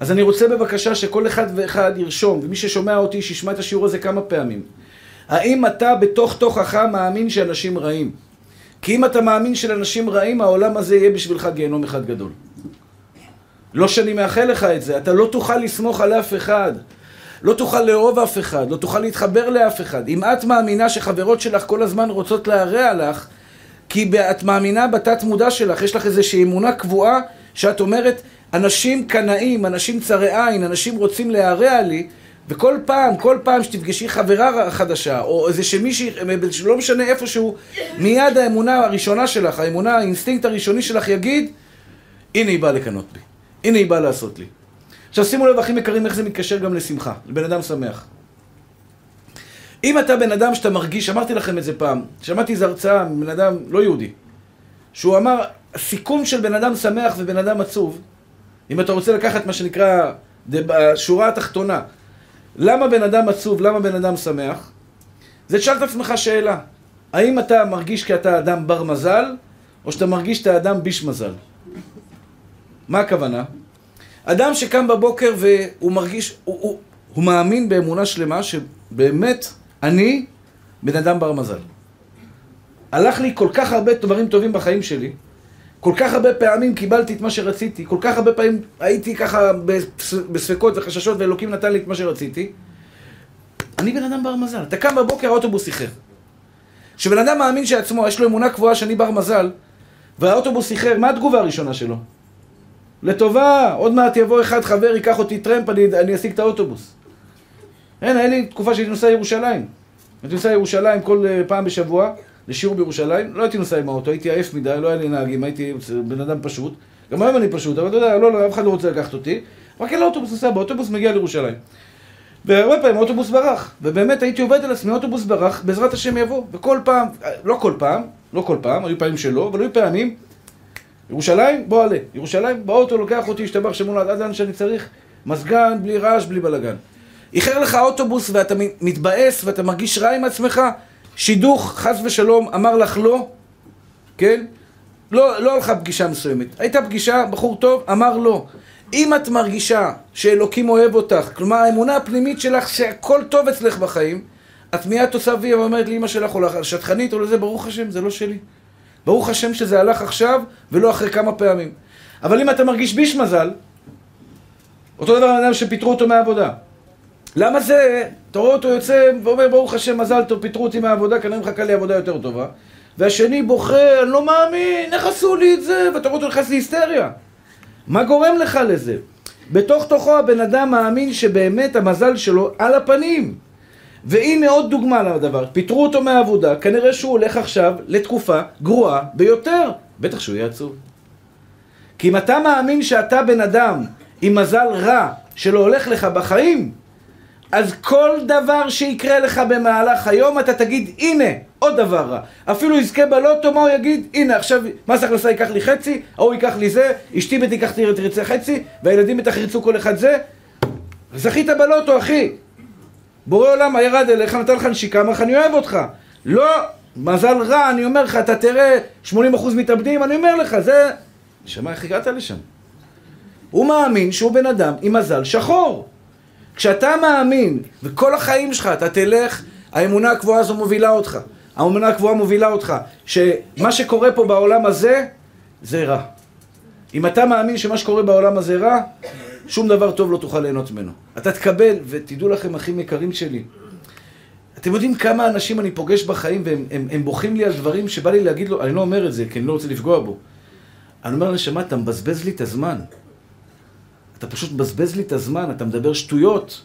אז אני רוצה בבקשה שכל אחד ואחד ירשום, ומי ששומע אותי שישמע את השיעור הזה כמה פעמים. האם אתה בתוך תוכך מאמין שאנשים רעים? כי אם אתה מאמין שלאנשים רעים, העולם הזה יהיה בשבילך גיהנום אחד גדול. לא שאני מאחל לך את זה, אתה לא תוכל לסמוך על אף אחד. לא תוכל לאהוב אף אחד, לא תוכל להתחבר לאף אחד. אם את מאמינה שחברות שלך כל הזמן רוצות להרע לך, כי את מאמינה בתת מודע שלך, יש לך איזושהי אמונה קבועה שאת אומרת, אנשים קנאים, אנשים צרי עין, אנשים רוצים להרע לי, וכל פעם, כל פעם שתפגשי חברה חדשה, או איזה שמישהי, לא משנה איפשהו, מיד האמונה הראשונה שלך, האמונה, האינסטינקט הראשוני שלך יגיד, הנה היא באה לקנא בי, הנה היא באה לעשות לי. עכשיו שימו לב, אחים יקרים, איך זה מתקשר גם לשמחה, לבן אדם שמח. אם אתה בן אדם שאתה מרגיש, אמרתי לכם את זה פעם, שמעתי איזו הרצאה מבן אדם לא יהודי, שהוא אמר, הסיכום של בן אדם שמח ובן אדם עצוב, אם אתה רוצה לקחת מה שנקרא, בשורה התחתונה, למה בן אדם עצוב, למה בן אדם שמח? זה תשאל את עצמך שאלה, האם אתה מרגיש כי אתה אדם בר מזל, או שאתה מרגיש שאתה אדם ביש מזל? מה הכוונה? אדם שקם בבוקר והוא מרגיש, הוא, הוא, הוא מאמין באמונה שלמה שבאמת אני בן אדם בר מזל. הלך לי כל כך הרבה דברים טובים בחיים שלי, כל כך הרבה פעמים קיבלתי את מה שרציתי, כל כך הרבה פעמים הייתי ככה בספקות וחששות ואלוקים נתן לי את מה שרציתי. אני בן אדם בר מזל. אתה קם בבוקר, האוטובוס איחר. כשבן אדם מאמין שעצמו, יש לו אמונה קבועה שאני בר מזל, והאוטובוס איחר, מה התגובה הראשונה שלו? לטובה, עוד מעט יבוא אחד חבר, ייקח אותי טרמפ, אני, אני אשיג את האוטובוס. אין, היה לי תקופה שהייתי נוסע לירושלים. הייתי נוסע לירושלים כל אה, פעם בשבוע, לשיעור בירושלים, לא הייתי נוסע עם האוטו, הייתי עייף מדי, לא היה לי נהגים, הייתי בן אדם פשוט. גם היום אני פשוט, אבל אתה יודע, לא, לא, אף אחד לא רוצה לקחת אותי. רק אין לאוטובוס נוסע, באוטובוס מגיע לירושלים. והרבה פעמים האוטובוס ברח, ובאמת הייתי עובד על עצמי, האוטובוס ברח, בעזרת השם יבוא. וכל פעם, לא כל פעם, לא כל פעם, היו פעמים שלא, אבל היו פעמים, ירושלים, בוא עלה. ירושלים, באוטו לוקח אותי, השתבח שמול עד לאן שאני צריך, מזגן, בלי רעש, בלי בלאגן. איחר לך אוטובוס ואתה מתבאס ואתה מרגיש רע עם עצמך, שידוך, חס ושלום, אמר לך לא, כן? לא, לא הלכה פגישה מסוימת. הייתה פגישה, בחור טוב, אמר לא. אם את מרגישה שאלוקים אוהב אותך, כלומר האמונה הפנימית שלך שהכל טוב אצלך בחיים, את מיד עושה וי ואומרת לאמא שלך או לשטחנית או לזה, ברוך השם, זה לא שלי. ברוך השם שזה הלך עכשיו ולא אחרי כמה פעמים. אבל אם אתה מרגיש ביש מזל, אותו דבר אדם שפיטרו אותו מהעבודה. למה זה, אתה רואה אותו יוצא ואומר ברוך השם מזל טוב, פיטרו אותי מהעבודה, כנראה מחכה לי עבודה יותר טובה. והשני בוכה, אני לא מאמין, איך עשו לי את זה? ואתה רואה אותו נכנס להיסטריה. מה גורם לך לזה? בתוך תוכו הבן אדם מאמין שבאמת המזל שלו על הפנים. והנה עוד דוגמה לדבר, פיטרו אותו מהעבודה, כנראה שהוא הולך עכשיו לתקופה גרועה ביותר. בטח שהוא יהיה עצוב. כי אם אתה מאמין שאתה בן אדם עם מזל רע שלא הולך לך בחיים, אז כל דבר שיקרה לך במהלך היום, אתה תגיד, הנה, עוד דבר רע. אפילו יזכה בלוטו, מה הוא יגיד? הנה, עכשיו מס הכנסה ייקח לי חצי, ההוא ייקח לי זה, אשתי בתיקח תרצה חצי, והילדים בטח ירצו כל אחד זה. זכית בלוטו, אחי. בורא עולם ירד אליך, נתן לך נשיקה, אמר לך, אני אוהב אותך. לא, מזל רע, אני אומר לך, אתה תראה 80% מתאבדים, אני אומר לך, זה... נשמע, איך הגעת לשם? הוא מאמין שהוא בן אדם עם מזל שחור. כשאתה מאמין, וכל החיים שלך אתה תלך, האמונה הקבועה הזו מובילה אותך. האמונה הקבועה מובילה אותך, שמה שקורה פה בעולם הזה, זה רע. אם אתה מאמין שמה שקורה בעולם הזה רע, שום דבר טוב לא תוכל ליהנות ממנו. אתה תקבל, ותדעו לכם, אחים יקרים שלי, אתם יודעים כמה אנשים אני פוגש בחיים והם הם, הם בוכים לי על דברים שבא לי להגיד לו, אני לא אומר את זה כי אני לא רוצה לפגוע בו. אני אומר לנשמה, אתה מבזבז לי את הזמן. אתה פשוט מבזבז לי את הזמן, אתה מדבר שטויות.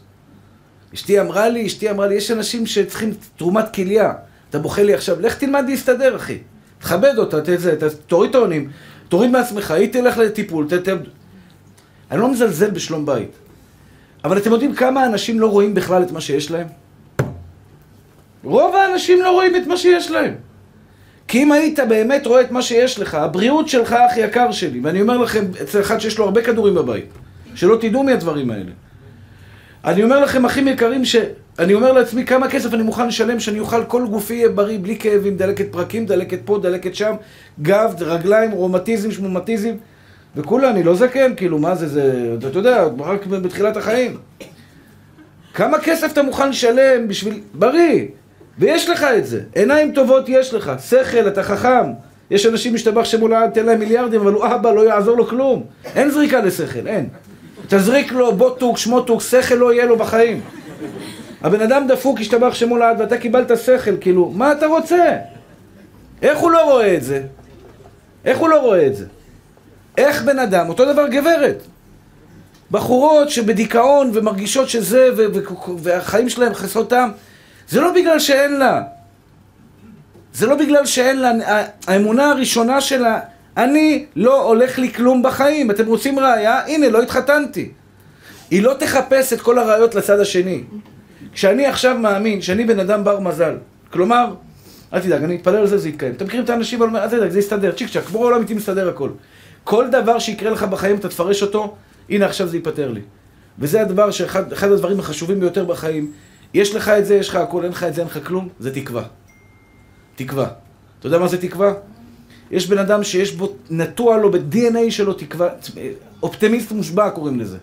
אשתי אמרה לי, אשתי אמרה לי, יש אנשים שצריכים תרומת כליה. אתה בוכה לי עכשיו, לך תלמד להסתדר, אחי. תכבד אותה, ת, ת, ת, תוריד את העונים, תוריד מעצמך, היא תלך לטיפול, ת, ת... אני לא מזלזל בשלום בית. אבל אתם יודעים כמה אנשים לא רואים בכלל את מה שיש להם? רוב האנשים לא רואים את מה שיש להם. כי אם היית באמת רואה את מה שיש לך, הבריאות שלך, אח יקר שלי, ואני אומר לכם, אצל אחד שיש לו הרבה כדורים בבית, שלא תדעו מהדברים האלה. אני אומר לכם, אחים יקרים, שאני אומר לעצמי כמה כסף אני מוכן לשלם שאני אוכל כל גופי יהיה בריא, בלי כאבים, דלקת פרקים, דלקת פה, דלקת שם, גב, רגליים, רומטיזם, שמומטיזם, וכולה, אני לא זקן, כאילו, מה זה, זה, אתה יודע, רק בתחילת החיים. כמה כסף אתה מוכן לשלם בשביל... בריא. ויש לך את זה. עיניים טובות יש לך. שכל, אתה חכם. יש אנשים משתבח שמולד, תן להם מיליארדים, אבל הוא אבא, לא יעזור לו כלום. אין זריקה לשכל, אין. תזריק לו בוטוק, שמוטוק, שכל לא יהיה לו בחיים. הבן אדם דפוק, השתבח שמולד, ואתה קיבלת שכל, כאילו, מה אתה רוצה? איך הוא לא רואה את זה? איך הוא לא רואה את זה? איך בן אדם, אותו דבר גברת. בחורות שבדיכאון ומרגישות שזה, והחיים שלהם חסרות טעם. זה לא בגלל שאין לה. זה לא בגלל שאין לה. האמונה הראשונה שלה, אני לא הולך לי כלום בחיים. אתם רוצים ראייה? הנה, לא התחתנתי. היא לא תחפש את כל הראיות לצד השני. כשאני עכשיו מאמין שאני בן אדם בר מזל, כלומר, אל תדאג, אני אתפלל על זה, זה יתקיים. אתם מכירים את האנשים, אל תדאג, זה יסתדר, צ'יק צ'אק, כמו העולם איתי מסתדר הכל. כל דבר שיקרה לך בחיים, אתה תפרש אותו, הנה עכשיו זה ייפתר לי. וזה הדבר שאחד הדברים החשובים ביותר בחיים, יש לך את זה, יש לך הכל, אין לך את זה, אין לך כלום, זה תקווה. תקווה. אתה יודע מה זה תקווה? יש בן אדם שיש בו, נטוע לו ב-DNA שלו תקווה, אופטימיסט מושבע קוראים לזה.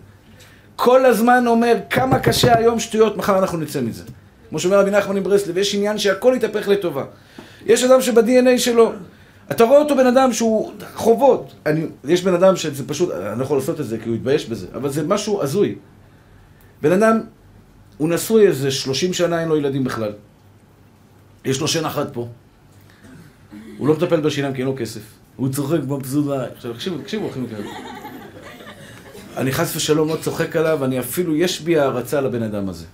כל הזמן אומר, כמה קשה היום שטויות, מחר אנחנו נצא מזה. כמו שאומר רבי נחמן מברסלב, יש עניין שהכל יתהפך לטובה. יש אדם שב-DNA שלו, אתה רואה אותו בן אדם שהוא חובות. אני, יש בן אדם שזה פשוט, אני לא יכול לעשות את זה כי הוא יתבייש בזה, אבל זה משהו הזוי. בן אדם הוא נשוי איזה 30 שנה, אין לו ילדים בכלל. יש לו שן אחת פה. הוא לא מטפל בשיניים כי אין לו כסף. הוא צוחק עליי. עכשיו, תקשיבו, תקשיבו, אחים יקרים. אני חס ושלום לא צוחק עליו, אני אפילו, יש בי הערצה לבן אדם הזה.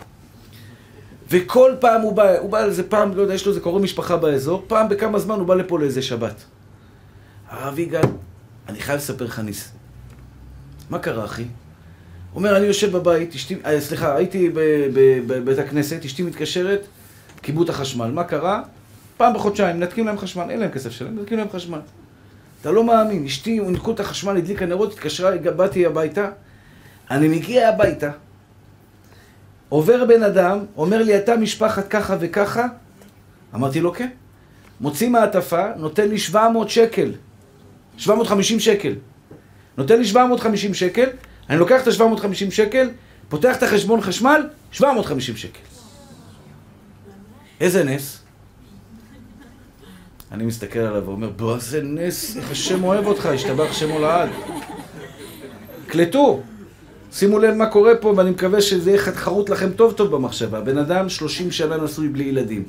וכל פעם הוא בא, הוא בא איזה פעם, לא יודע, יש לו איזה קורא משפחה באזור, פעם בכמה זמן הוא בא לפה לאיזה שבת. הרב יגאל, אני חייב לספר לך ניס. מה קרה, אחי? הוא אומר, אני יושב בבית, אשתי, אה, סליחה, הייתי בבית הכנסת, אשתי מתקשרת, כיבו את החשמל. מה קרה? פעם בחודשיים, מנתקים להם חשמל, אין להם כסף שלהם, מנתקים להם חשמל. אתה לא מאמין, אשתי, נקו את החשמל, הדליקה נרות, התקשרה, באתי הביתה, אני מגיע הביתה, עובר בן אדם, אומר לי, אתה משפחת ככה וככה? אמרתי לו, כן. מוציא מעטפה, נותן לי 700 שקל, 750 שקל. נותן לי 750 שקל, אני לוקח את ה-750 שקל, פותח את החשבון חשמל, 750 שקל. איזה נס? אני מסתכל עליו ואומר, בוא, איזה נס, איך השם אוהב אותך, השתבח שמו לעד. קלטו, שימו לב מה קורה פה, ואני מקווה שזה יהיה חרוט לכם טוב טוב במחשבה. בן אדם 30 שנה נשוי בלי ילדים.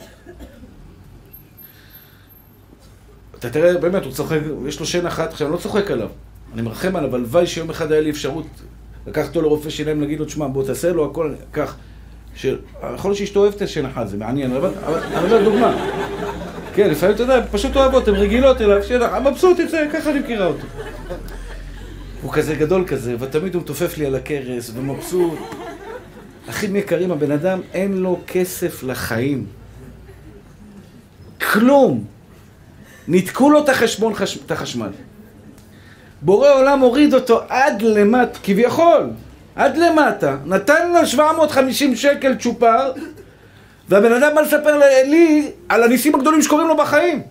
אתה תראה, באמת, הוא צוחק, יש לו שן אחת, עכשיו אני לא צוחק עליו. אני מרחם עליו, הלוואי שיום אחד היה לי אפשרות לקחת אותו לרופא שיניים, להגיד לו, תשמע, בוא תעשה לו הכל, קח. יכול להיות שאשתו אוהבת את השן אחת, זה מעניין, אבל אני אומר דוגמה. כן, לפעמים אתה יודע, פשוט אוהבות, הן רגילות אליו, שן מבסוט יצא, ככה אני מכירה אותו. הוא כזה גדול כזה, ותמיד הוא מתופף לי על הכרס, ומבסוט. אחים יקרים, הבן אדם אין לו כסף לחיים. כלום. ניתקו לו את החשבון, את החשמל. בורא עולם הוריד אותו עד למטה, כביכול, עד למטה, נתן לו 750 שקל צ'ופר, והבן אדם בא לספר לי על הניסים הגדולים שקורים לו בחיים.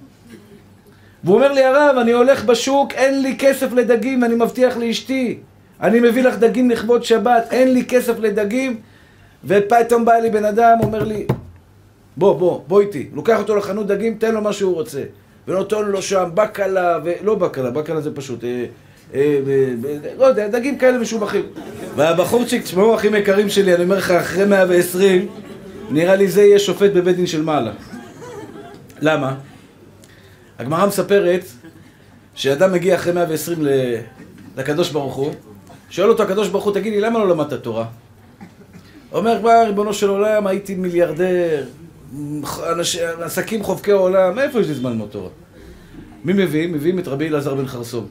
והוא אומר לי, הרב, אני הולך בשוק, אין לי כסף לדגים, אני מבטיח לאשתי. אני מביא לך דגים לכבוד שבת, אין לי כסף לדגים. ופתאום בא לי בן אדם, אומר לי, בוא, בוא, בוא איתי. לוקח אותו לחנות דגים, תן לו מה שהוא רוצה. ונותן לו שם בקלה, ולא בקלה, בקלה זה פשוט, אה, אה, לא יודע, דגים כאלה משובחים. והבחורצ'יק, תשמעו, אחים יקרים שלי, אני אומר לך, אחרי 120, נראה לי זה יהיה שופט בבית דין של מעלה. למה? הגמרא מספרת שאדם מגיע אחרי 120 לקדוש ברוך הוא, שואל אותו הקדוש ברוך הוא, תגיד לי, למה לא למדת תורה? אומר כבר, ריבונו של עולם, הייתי מיליארדר, עסקים חובקי עולם, מאיפה יש לי זמן ללמוד תורה? מי מביאים? מביאים את רבי אלעזר בן חרסום.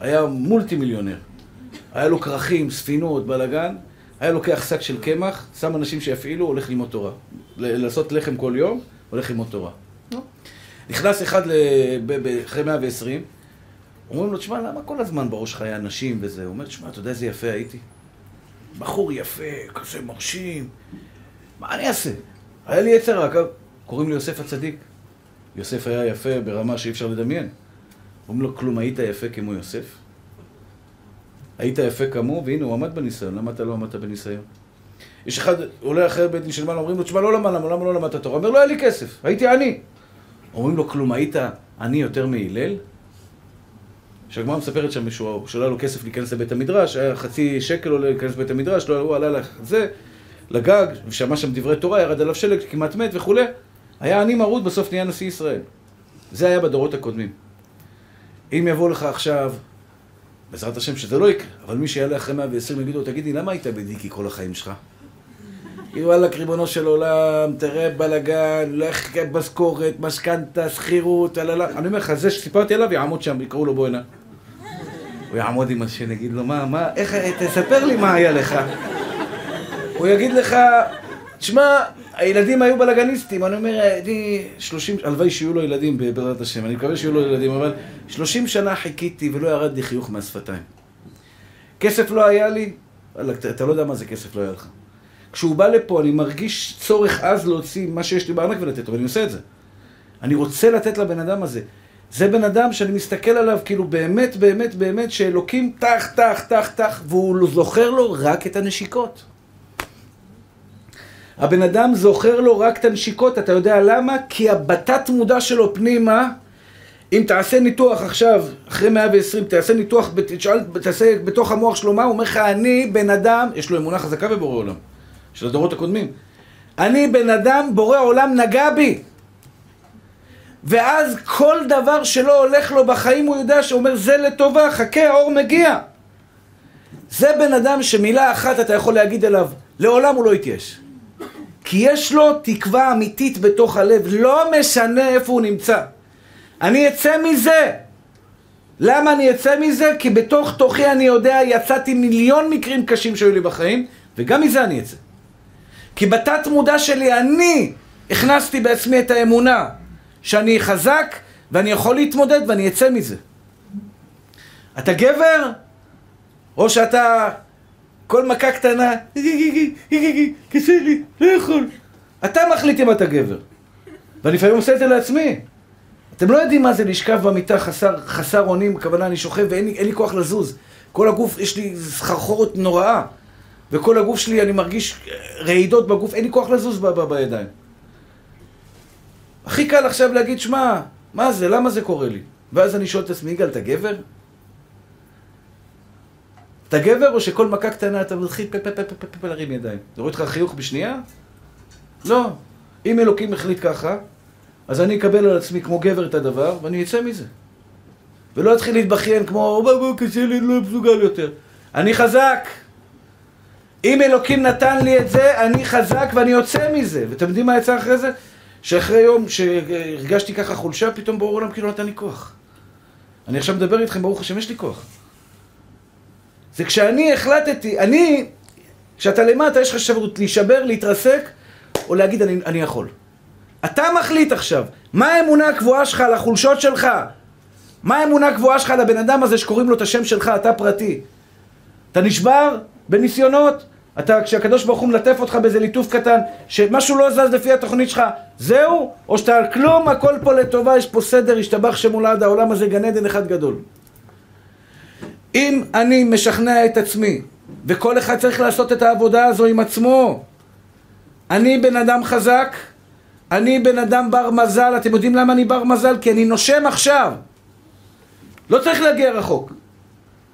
היה מולטי מיליונר. היה לו כרכים, ספינות, בלאגן, היה לוקח שק של קמח, שם אנשים שיפעילו, הולך ללמוד תורה. לעשות לחם כל יום, הולך ללמוד תורה. נכנס אחד אחרי 120, אומרים לו, תשמע, למה כל הזמן בראש לך היה נשים וזה? הוא אומר, תשמע, אתה יודע איזה יפה הייתי? בחור יפה, כזה מרשים, מה אני אעשה? היה לי יצר רק, קוראים לי יוסף הצדיק. יוסף היה יפה ברמה שאי אפשר לדמיין. אומרים לו, כלום, היית יפה כמו יוסף? היית יפה כמוהו, והנה, הוא עמד בניסיון, למה אתה לא עמדת בניסיון? יש אחד, עולה אחרי בית דין של מעלה, אומרים לו, תשמע, לא למד, למה לא למדת תורה? אומר, לא היה לי כסף, הייתי עני. אומרים לו, כלום, היית עני יותר מהלל? שהגמרא מספרת שם שהוא שלא היה לו כסף להיכנס לבית המדרש, היה חצי שקל עולה להיכנס לבית המדרש, לא, הוא עלה לזה, לגג, ושמע שם דברי תורה, ירד עליו שלג, כמעט מת וכולי. היה עני מרוד, בסוף נהיה נשיא ישראל. זה היה בדורות הקודמים. אם יבוא לך עכשיו, בעזרת השם שזה לא יקרה, אבל מי שיעלה אחרי 120 יגיד לו, תגידי, למה היית בדיקי כל החיים שלך? וואלכ, ריבונו של עולם, תראה בלאגן, לך משכורת, משכנתה, שכירות, אני אומר לך, זה שסיפרתי עליו יעמוד שם, יקראו לו בוא הנה. הוא יעמוד עם השני, יגיד לו, מה, מה, איך, תספר לי מה היה לך. הוא יגיד לך, תשמע, הילדים היו בלאגניסטים, אני אומר, אני שלושים, הלוואי שיהיו לו ילדים בעזרת השם, אני מקווה שיהיו לו ילדים, אבל שלושים שנה חיכיתי ולא ירד לי חיוך מהשפתיים. כסף לא היה לי, אתה לא יודע מה זה כסף לא היה לך. כשהוא בא לפה, אני מרגיש צורך עז להוציא מה שיש לי בארנק ולתת לו, ואני עושה את זה. אני רוצה לתת לבן אדם הזה. זה בן אדם שאני מסתכל עליו כאילו באמת, באמת, באמת, שאלוקים טח, טח, טח, טח, והוא זוכר לו רק את הנשיקות. הבן אדם זוכר לו רק את הנשיקות, אתה יודע למה? כי הבתת מודע שלו פנימה, אם תעשה ניתוח עכשיו, אחרי 120, תעשה ניתוח, תשאל, תעשה בתוך המוח שלו מה, הוא אומר לך, אני בן אדם, יש לו אמונה חזקה בבורא עולם. של הדורות הקודמים. אני בן אדם, בורא עולם נגע בי. ואז כל דבר שלא הולך לו בחיים הוא יודע שאומר זה לטובה, חכה, האור מגיע. זה בן אדם שמילה אחת אתה יכול להגיד אליו, לעולם הוא לא יתייש. כי יש לו תקווה אמיתית בתוך הלב, לא משנה איפה הוא נמצא. אני אצא מזה. למה אני אצא מזה? כי בתוך תוכי אני יודע, יצאתי מיליון מקרים קשים שהיו לי בחיים, וגם מזה אני אצא. כי בתת מודע שלי אני הכנסתי בעצמי את האמונה שאני חזק ואני יכול להתמודד ואני אצא מזה. אתה גבר? או שאתה כל מכה קטנה, קשה לי, לא יכול. אתה מחליט אם אתה גבר. ואני לפעמים עושה את זה לעצמי. אתם לא יודעים מה זה לשכב במיטה חסר, חסר אונים, בכוונה אני שוכב ואין לי, לי כוח לזוז. כל הגוף, יש לי סחרחורת נוראה. וכל הגוף שלי, אני מרגיש רעידות בגוף, אין לי כוח לזוז ב- ב- בידיים. הכי קל עכשיו להגיד, שמע, מה זה, למה זה קורה לי? ואז אני שואל את עצמי, יגאל, אתה גבר? אתה גבר או שכל מכה קטנה אתה מתחיל פה פה פה פה פה פה להרים ידיים? זה רואה אותך חיוך בשנייה? לא. אם אלוקים החליט ככה, אז אני אקבל על עצמי כמו גבר את הדבר, ואני אצא מזה. ולא אתחיל להתבכיין כמו, קשה לי, לא מסוגל יותר. אני חזק. אם אלוקים נתן לי את זה, אני חזק ואני יוצא מזה. ואתם יודעים מה יצא אחרי זה? שאחרי יום שהרגשתי ככה חולשה, פתאום ברור עולם כאילו נתן לי כוח. אני עכשיו מדבר איתכם, ברוך השם, יש לי כוח. זה כשאני החלטתי, אני, כשאתה למטה, יש לך אפשרות להישבר, להתרסק, או להגיד אני, אני יכול. אתה מחליט עכשיו, מה האמונה הקבועה שלך על החולשות שלך? מה האמונה הקבועה שלך על הבן אדם הזה שקוראים לו את השם שלך, אתה פרטי? אתה נשבר בניסיונות? אתה, כשהקדוש ברוך הוא מלטף אותך באיזה ליטוף קטן, שמשהו לא זז לפי התוכנית שלך, זהו? או שאתה על כלום, הכל פה לטובה, יש פה סדר, השתבח שמולד, העולם הזה גן עדן אחד גדול. אם אני משכנע את עצמי, וכל אחד צריך לעשות את העבודה הזו עם עצמו, אני בן אדם חזק, אני בן אדם בר מזל, אתם יודעים למה אני בר מזל? כי אני נושם עכשיו. לא צריך להגיע רחוק.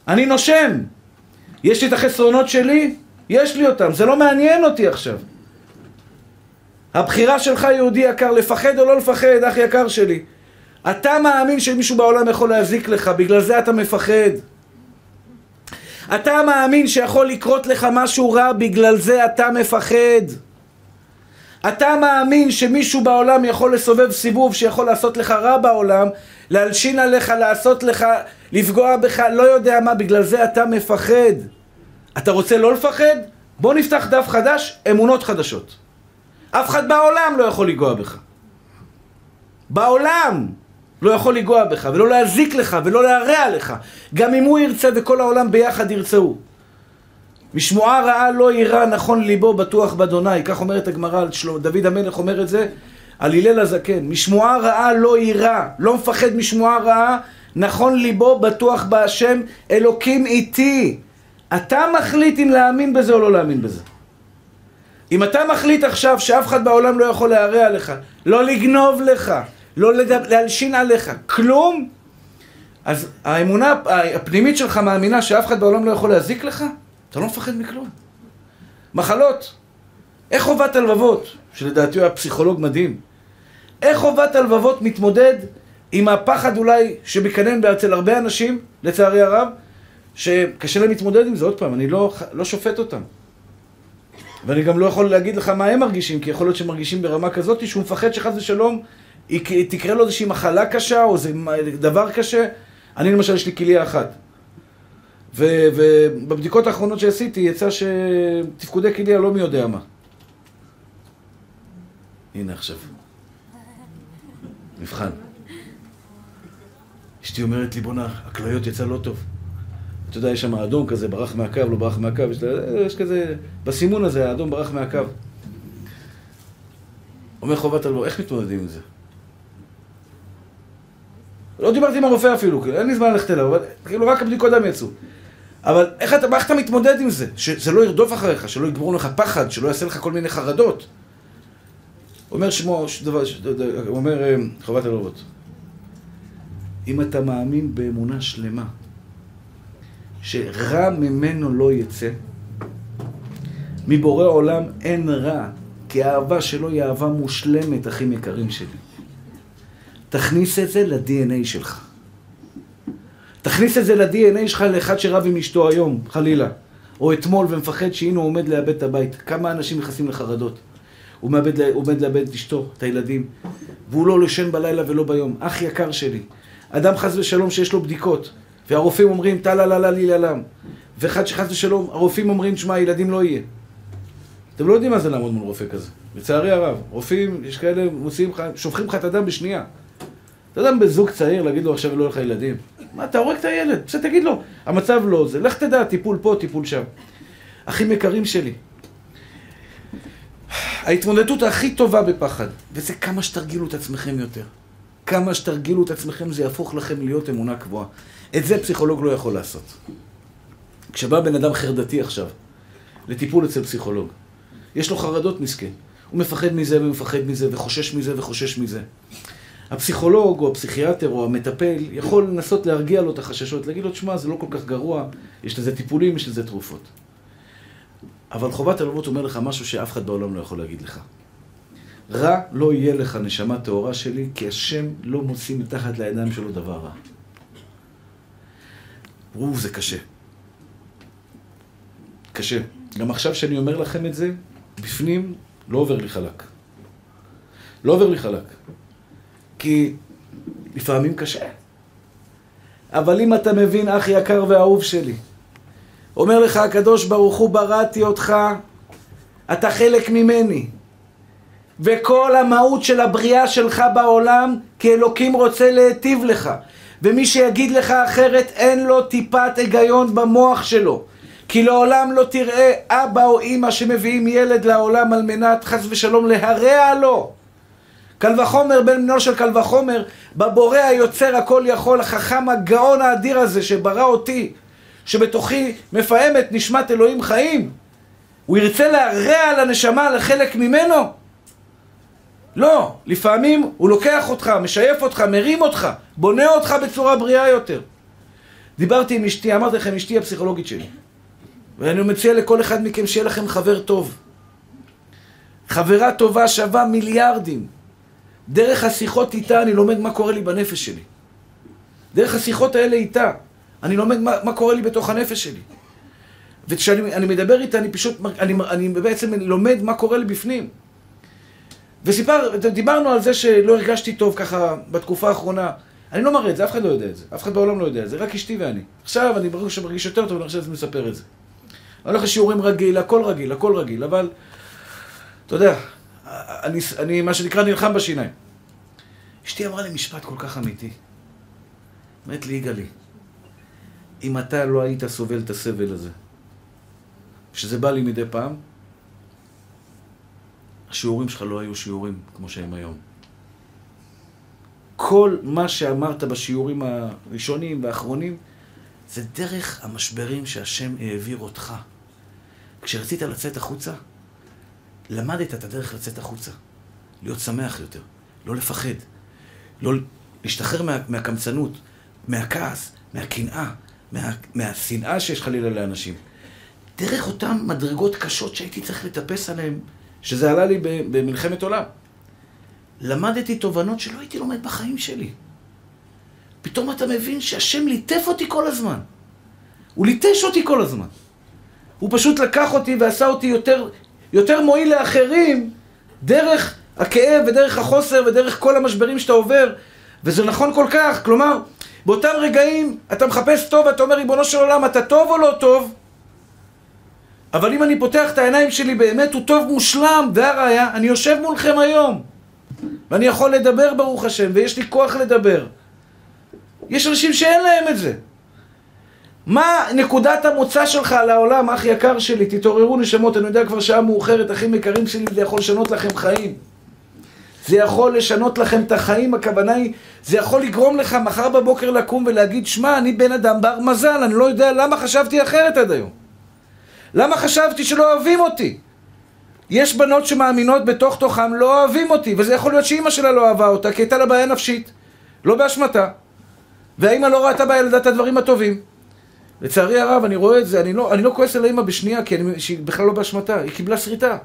אני נושם. יש לי את החסרונות שלי, יש לי אותם, זה לא מעניין אותי עכשיו. הבחירה שלך, יהודי יקר, לפחד או לא לפחד, אח יקר שלי. אתה מאמין שמישהו בעולם יכול להזיק לך, בגלל זה אתה מפחד. אתה מאמין שיכול לקרות לך משהו רע, בגלל זה אתה מפחד. אתה מאמין שמישהו בעולם יכול לסובב סיבוב שיכול לעשות לך רע בעולם, להלשין עליך, לעשות לך, לפגוע בך, לא יודע מה, בגלל זה אתה מפחד. אתה רוצה לא לפחד? בוא נפתח דף חדש, אמונות חדשות. אף אחד בעולם לא יכול לנגוע בך. בעולם לא יכול לנגוע בך, ולא להזיק לך, ולא להרע לך. גם אם הוא ירצה וכל העולם ביחד ירצהו. משמועה רעה לא יירא נכון ליבו בטוח באדוני, כך אומרת הגמרא, דוד המלך אומר את זה על הלל הזקן. משמועה רעה לא יירא, לא מפחד משמועה רעה, נכון ליבו בטוח בהשם, אלוקים איתי. אתה מחליט אם להאמין בזה או לא להאמין בזה. אם אתה מחליט עכשיו שאף אחד בעולם לא יכול להרע לך, לא לגנוב לך, לא להלשין עליך, כלום, אז האמונה הפנימית שלך מאמינה שאף אחד בעולם לא יכול להזיק לך? אתה לא מפחד מכלום. מחלות. איך חובת הלבבות, שלדעתי הוא היה פסיכולוג מדהים, איך חובת הלבבות מתמודד עם הפחד אולי שמקנן אצל הרבה אנשים, לצערי הרב, שקשה להם להתמודד עם זה, עוד פעם, אני לא, לא שופט אותם. ואני גם לא יכול להגיד לך מה הם מרגישים, כי יכול להיות שהם מרגישים ברמה כזאת שהוא מפחד שחס ושלום תקרה לו איזושהי מחלה קשה או איזה דבר קשה. אני למשל, יש לי כליה אחת. ובבדיקות האחרונות שעשיתי יצא שתפקודי כליה לא מי יודע מה. הנה עכשיו. מבחן. אשתי אומרת לי, בואנה, הכליות יצא לא טוב. אתה יודע, יש שם אדום כזה, ברח מהקו, לא ברח מהקו, יש, יש כזה, בסימון הזה, האדום ברח מהקו. אומר חובת הלבוא, איך מתמודדים עם זה? לא דיברתי עם הרופא אפילו, כאילו, אין לי זמן ללכת אליו, אבל כאילו רק הבדיקות דם יצאו. אבל איך אתה, איך אתה מתמודד עם זה? שזה לא ירדוף אחריך, שלא יגמרו לך פחד, שלא יעשה לך כל מיני חרדות. אומר שמו, דבר, הוא אומר אה, חובת הלבבות. אם אתה מאמין באמונה שלמה, שרע ממנו לא יצא, מבורא עולם אין רע, כי האהבה שלו היא אהבה מושלמת, אחים יקרים שלי. תכניס את זה ל-DNA שלך. תכניס את זה ל-DNA שלך לאחד שרב עם אשתו היום, חלילה. או אתמול ומפחד שהנה הוא עומד לאבד את הבית. כמה אנשים נכנסים לחרדות. הוא הוא עומד לאבד את אשתו, את הילדים, והוא לא ישן בלילה ולא ביום. אח יקר שלי, אדם חס ושלום שיש לו בדיקות, והרופאים אומרים טלה לה לה לי ללם, ואחד שחס ושלום, הרופאים אומרים, שמע, ילדים לא יהיה. אתם לא יודעים מה זה לעמוד מול רופא כזה. לצערי הרב, רופאים, יש כאלה, מוציאים לך, שופכים לך את הדם בשנייה. אתה יודע, בזוג צעיר, להגיד לו עכשיו לא יהיו לך ילדים. מה, אתה הורג את הילד, בסדר, תגיד לו, המצב לא זה, לך תדע, טיפול פה, טיפול שם. אחים יקרים שלי, ההתמודדות הכי טובה בפחד, וזה כמה שתרגילו את עצמכם יותר. כמה שתרגילו את עצמכם זה יהפוך לכם להיות אמונה קבועה. את זה פסיכולוג לא יכול לעשות. כשבא בן אדם חרדתי עכשיו, לטיפול אצל פסיכולוג, יש לו חרדות מסכן. הוא מפחד מזה ומפחד מזה וחושש מזה וחושש מזה. הפסיכולוג או הפסיכיאטר או המטפל יכול לנסות להרגיע לו את החששות, להגיד לו, תשמע, זה לא כל כך גרוע, יש לזה טיפולים, יש לזה תרופות. אבל חובת הלוות אומר לך משהו שאף אחד בעולם לא יכול להגיד לך. רע לא יהיה לך, נשמה טהורה שלי, כי השם לא מוציא מתחת לידיים שלו דבר רע. ברור, זה קשה. קשה. גם עכשיו שאני אומר לכם את זה, בפנים לא עובר לי חלק. לא עובר לי חלק. כי לפעמים קשה. אבל אם אתה מבין, אח יקר ואהוב שלי, אומר לך הקדוש ברוך הוא, בראתי אותך, אתה חלק ממני. וכל המהות של הבריאה שלך בעולם, כי אלוקים רוצה להיטיב לך. ומי שיגיד לך אחרת, אין לו טיפת היגיון במוח שלו. כי לעולם לא תראה אבא או אימא שמביאים ילד לעולם על מנת חס ושלום להרע לו. קל וחומר בן בנו של קל וחומר, בבורא היוצר הכל יכול, החכם הגאון האדיר הזה שברא אותי, שבתוכי מפעמת נשמת אלוהים חיים. הוא ירצה להרע לנשמה לחלק ממנו? לא, לפעמים הוא לוקח אותך, משייף אותך, מרים אותך, בונה אותך בצורה בריאה יותר. דיברתי עם אשתי, אמרתי לכם, אשתי הפסיכולוגית שלי. ואני מציע לכל אחד מכם שיהיה לכם חבר טוב. חברה טובה שווה מיליארדים. דרך השיחות איתה אני לומד מה קורה לי בנפש שלי. דרך השיחות האלה איתה, אני לומד מה, מה קורה לי בתוך הנפש שלי. וכשאני מדבר איתה, אני פשוט, אני, אני בעצם לומד מה קורה לי בפנים. וסיפר, דיברנו על זה שלא הרגשתי טוב ככה בתקופה האחרונה. אני לא מראה את זה, אף אחד לא יודע את זה. אף אחד בעולם לא יודע את זה, רק אשתי ואני. עכשיו אני ברור שמרגיש יותר טוב, אני חושב שאני מספר את זה. אני הולך לשיעורים רגיל, הכל רגיל, הכל רגיל, אבל, אתה יודע, אני, אני מה שנקרא נלחם בשיניים. אשתי אמרה לי משפט כל כך אמיתי. אומרת לי, יגאלי, אם אתה לא היית סובל את הסבל הזה, שזה בא לי מדי פעם, השיעורים שלך לא היו שיעורים כמו שהם היום. כל מה שאמרת בשיעורים הראשונים והאחרונים, זה דרך המשברים שהשם העביר אותך. כשרצית לצאת החוצה, למדת את הדרך לצאת החוצה. להיות שמח יותר, לא לפחד, לא להשתחרר מה, מהקמצנות, מהכעס, מהקנאה, מה, מהשנאה שיש חלילה לאנשים. דרך אותן מדרגות קשות שהייתי צריך לטפס עליהן, שזה עלה לי במלחמת עולם. למדתי תובנות שלא הייתי לומד בחיים שלי. פתאום אתה מבין שהשם ליטף אותי כל הזמן. הוא ליטש אותי כל הזמן. הוא פשוט לקח אותי ועשה אותי יותר, יותר מועיל לאחרים דרך הכאב ודרך החוסר ודרך כל המשברים שאתה עובר. וזה נכון כל כך, כלומר, באותם רגעים אתה מחפש טוב ואתה אומר, ריבונו של עולם, אתה טוב או לא טוב? אבל אם אני פותח את העיניים שלי באמת, הוא טוב מושלם, והראיה, אני יושב מולכם היום. ואני יכול לדבר ברוך השם, ויש לי כוח לדבר. יש אנשים שאין להם את זה. מה נקודת המוצא שלך לעולם, אח יקר שלי? תתעוררו נשמות, אני יודע כבר שעה מאוחרת, אחים יקרים שלי, זה יכול לשנות לכם חיים. זה יכול לשנות לכם את החיים, הכוונה היא, זה יכול לגרום לך מחר בבוקר לקום ולהגיד, שמע, אני בן אדם בר מזל, אני לא יודע למה חשבתי אחרת עד היום. למה חשבתי שלא אוהבים אותי? יש בנות שמאמינות בתוך תוכם לא אוהבים אותי, וזה יכול להיות שאימא שלה לא אהבה אותה, כי הייתה לה בעיה נפשית, לא באשמתה. והאימא לא ראתה בילדה את הדברים הטובים. לצערי הרב, אני רואה את זה, אני לא, אני לא כועס על האימא בשנייה, כי אני, שהיא בכלל לא באשמתה, היא קיבלה שריטה.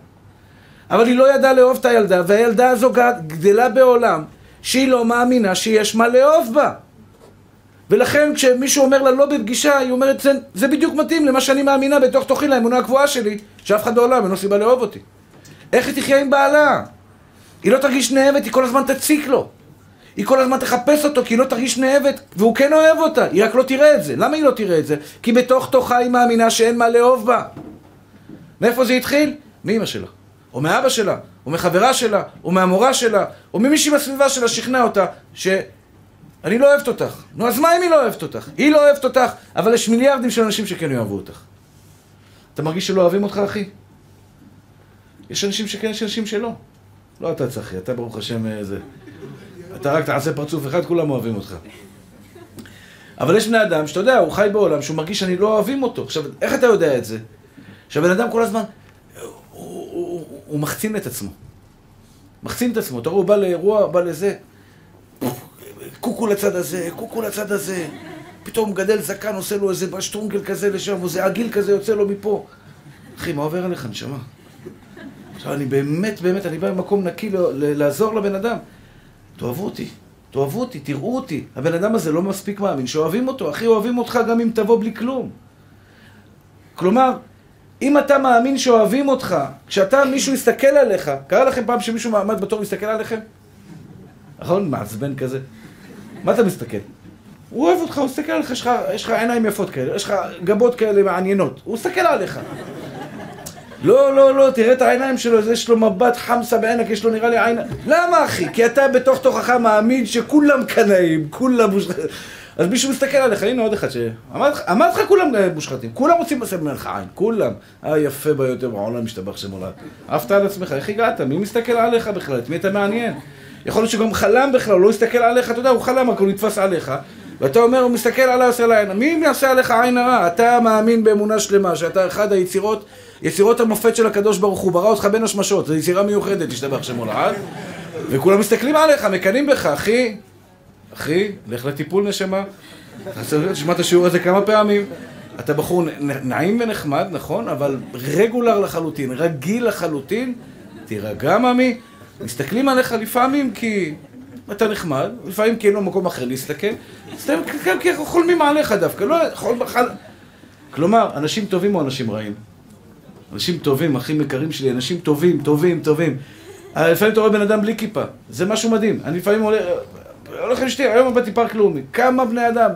אבל היא לא ידעה לאהוב את הילדה, והילדה הזו גדלה בעולם שהיא לא מאמינה שיש מה לאהוב בה. ולכן כשמישהו אומר לה לא בפגישה, היא אומרת, זה, זה בדיוק מתאים למה שאני מאמינה בתוך תוכי לאמונה הקבועה שלי, שאף אחד בעולם אין לו סיבה לאהוב אותי. איך היא תחיה עם בעלה? היא לא תרגיש נאהבת, היא כל הזמן תציק לו. היא כל הזמן תחפש אותו, כי היא לא תרגיש נאהבת, והוא כן אוהב אותה, היא רק לא תראה את זה. למה היא לא תראה את זה? כי בתוך תוכה היא מאמינה שאין מה לאהוב בה. מאיפה זה התחיל? מאמא שלה, או מאבא שלה, או מחברה שלה, או מהמורה שלה, או ממישהי בסביבה שלה שכנע אותה, ש... אני לא אוהבת אותך. נו, אז מה אם היא לא אוהבת אותך? היא לא אוהבת אותך, אבל יש מיליארדים של אנשים שכן יאהבו אותך. אתה מרגיש שלא אוהבים אותך, אחי? יש אנשים שכן, יש אנשים שלא. לא אתה צחי, אתה ברוך השם איזה... אתה רק תעשה פרצוף אחד, כולם אוהבים אותך. אבל יש בני אדם שאתה יודע, הוא חי בעולם שהוא מרגיש שאני לא אוהבים אותו. עכשיו, איך אתה יודע את זה? שהבן אדם כל הזמן, הוא, מחצין את עצמו. מחצין את עצמו. אתה רואה, הוא בא לאירוע, בא לזה. קוקו לצד הזה, קוקו לצד הזה. פתאום גדל זקן, עושה לו איזה בשטרונגל כזה לשם, איזה עגיל כזה יוצא לו מפה. אחי, מה עובר עליך, נשמה? עכשיו, אני באמת, באמת, אני בא ממקום נקי לעזור לבן אדם. תאהבו אותי, תאהבו אותי, תראו אותי. הבן אדם הזה לא מספיק מאמין שאוהבים אותו. אחי, אוהבים אותך גם אם תבוא בלי כלום. כלומר, אם אתה מאמין שאוהבים אותך, כשאתה, מישהו יסתכל עליך, קרה לכם פעם שמישהו מעמד בתור ויסתכל עליכם? נכון? מעצבן כזה. מה אתה מסתכל? הוא אוהב אותך, הוא מסתכל עליך, יש לך, עיניים יפות כאלה, יש לך גבות כאלה מעניינות, הוא מסתכל עליך. לא, לא, לא, תראה את העיניים שלו, יש לו מבט חמסה בעינק, יש לו נראה לי עין... למה אחי? כי אתה בתוך תוכך מאמין שכולם קנאים, כולם... אז מישהו מסתכל עליך, הנה עוד אחד ש... אמרתי לך כולם אה, מושחתים, כולם רוצים לשים ממך עין, כולם. היפה ביותר בעולם משתבח שמולד. עפת על עצמך, איך הגעת? מי מסתכל עליך בכלל? את מי אתה מעניין? יכול להיות שגם חלם בכלל, הוא לא הסתכל עליך, אתה יודע, הוא חלם, הוא נתפס עליך. ואתה אומר, הוא מסתכל עליי, עושה לה עין. מי יעשה עליך עין הרע? אתה מאמין באמונה שלמה, שאתה אחד היצירות, יצירות המופת של הקדוש ברוך הוא, ברא אותך בין השמשות, זו יצירה מיוחדת, תשתבח שמולד. וכולם מסתכלים עליך, מקנאים בך, אחי. אחי, לך לטיפול נשמה. תשמע את השיעור הזה כמה פעמים. אתה בחור נעים ונחמד, נכון? אבל רגולר לחלוטין, רגיל לחלוטין. תירגע, ממי. מסתכלים עליך לפעמים כי אתה נחמד, לפעמים כי אין לו מקום אחר להסתכל. סתם כי חולמים עליך דווקא, לא חול בחל... כלומר, אנשים טובים או אנשים רעים? אנשים טובים, אחים יקרים שלי, אנשים טובים, טובים, טובים. לפעמים אתה רואה בן אדם בלי כיפה, זה משהו מדהים. אני לפעמים עולה... הולך עם אשתי, היום באתי פארק לאומי, כמה בני אדם,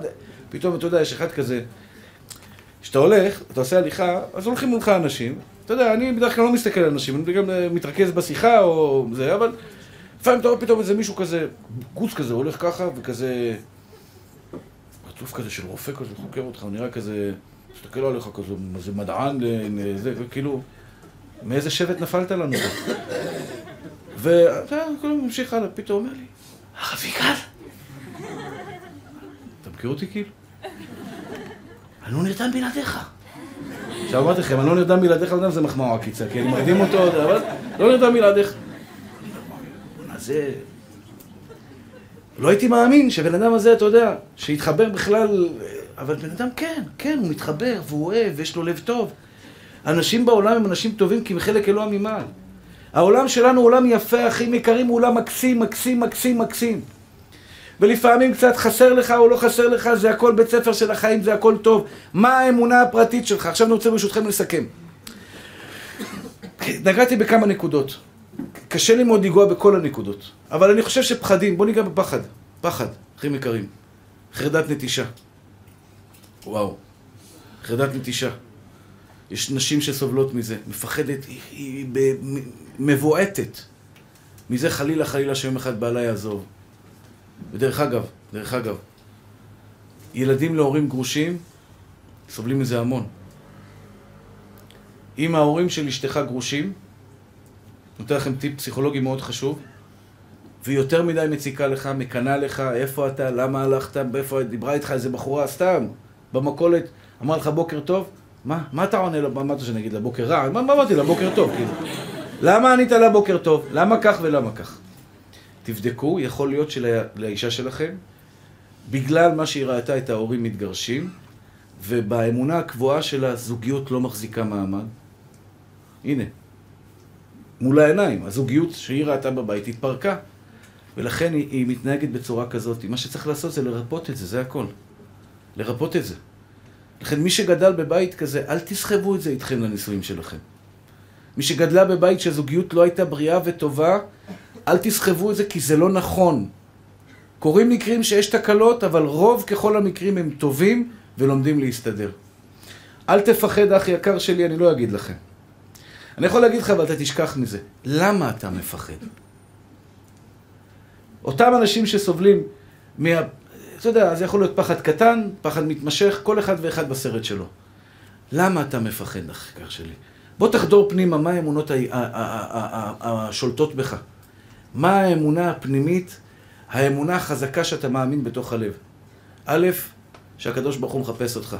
פתאום אתה יודע, יש אחד כזה, כשאתה הולך, אתה עושה הליכה, אז הולכים מולך אנשים, אתה יודע, אני בדרך כלל לא מסתכל על אנשים, אני גם אה, מתרכז בשיחה או זה, אבל לפעמים אתה רואה פתאום איזה מישהו כזה, גוץ כזה, הולך ככה, וכזה, פרצוף כזה של רופא כזה, חוקר אותך, הוא נראה כזה, מסתכל עליך כזה, איזה מדען, זה, כאילו, מאיזה שבט נפלת לנו? *coughs* ואתה ממשיך הלאה, פתאום אומר לי, הרב יגאל? אתה מכיר אותי כאילו? אני לא נרדם בלעדיך. עכשיו אמרתי לכם, אני לא נרדם בלעדיך, לא זה מחמאה עקיצה, כי אני מרדים אותו, אבל לא נרדם בלעדיך. זה... לא הייתי מאמין שבן אדם הזה, אתה יודע, שיתחבר בכלל... אבל בן אדם כן, כן, הוא מתחבר, והוא אוהב, ויש לו לב טוב. אנשים בעולם הם אנשים טובים כי הם חלק אלוה ממעל. העולם שלנו הוא עולם יפה, אחים יקרים, הוא עולם מקסים, מקסים, מקסים, מקסים. ולפעמים קצת חסר לך או לא חסר לך, זה הכל בית ספר של החיים, זה הכל טוב. מה האמונה הפרטית שלך? עכשיו אני רוצה ברשותכם לסכם. נגעתי בכמה נקודות. קשה לי מאוד לנגוע בכל הנקודות. אבל אני חושב שפחדים, בוא ניגע בפחד. פחד, אחים יקרים. חרדת נטישה. וואו. חרדת נטישה. יש נשים שסובלות מזה, מפחדת, היא, היא מבועטת מזה חלילה חלילה שיום אחד בעלה יעזוב. ודרך אגב, דרך אגב, ילדים להורים גרושים סובלים מזה המון. אם ההורים של אשתך גרושים, נותן לכם טיפ פסיכולוגי מאוד חשוב, והיא יותר מדי מציקה לך, מקנאה לך, איפה אתה, למה הלכת, איפה דיברה איתך איזה בחורה, סתם, במכולת, אמרה לך בוקר טוב, מה, מה אתה עונה לו, מה אמרת שאני אגיד לה בוקר רע? מה אמרתי לה בוקר טוב, כאילו. למה ענית לה בוקר טוב? למה כך ולמה כך? תבדקו, יכול להיות שלאישה שלכם, בגלל מה שהיא ראתה את ההורים מתגרשים, ובאמונה הקבועה של הזוגיות לא מחזיקה מעמד. הנה, מול העיניים, הזוגיות שהיא ראתה בבית התפרקה. ולכן היא, היא מתנהגת בצורה כזאת. מה שצריך לעשות זה לרפות את זה, זה הכל. לרפות את זה. לכן מי שגדל בבית כזה, אל תסחבו את זה איתכם לנישואים שלכם. מי שגדלה בבית שהזוגיות לא הייתה בריאה וטובה, אל תסחבו את זה כי זה לא נכון. קורים מקרים שיש תקלות, אבל רוב ככל המקרים הם טובים ולומדים להסתדר. אל תפחד, אח יקר שלי, אני לא אגיד לכם. אני יכול להגיד לך, אבל אתה תשכח מזה. למה אתה מפחד? אותם אנשים שסובלים מה... אתה יודע, זה יכול להיות פחד קטן, פחד מתמשך, כל אחד ואחד בסרט שלו. למה אתה מפחד, אח יקר שלי? בוא תחדור פנימה, מה האמונות השולטות בך? מה האמונה הפנימית, האמונה החזקה שאתה מאמין בתוך הלב? א', שהקדוש ברוך הוא מחפש אותך.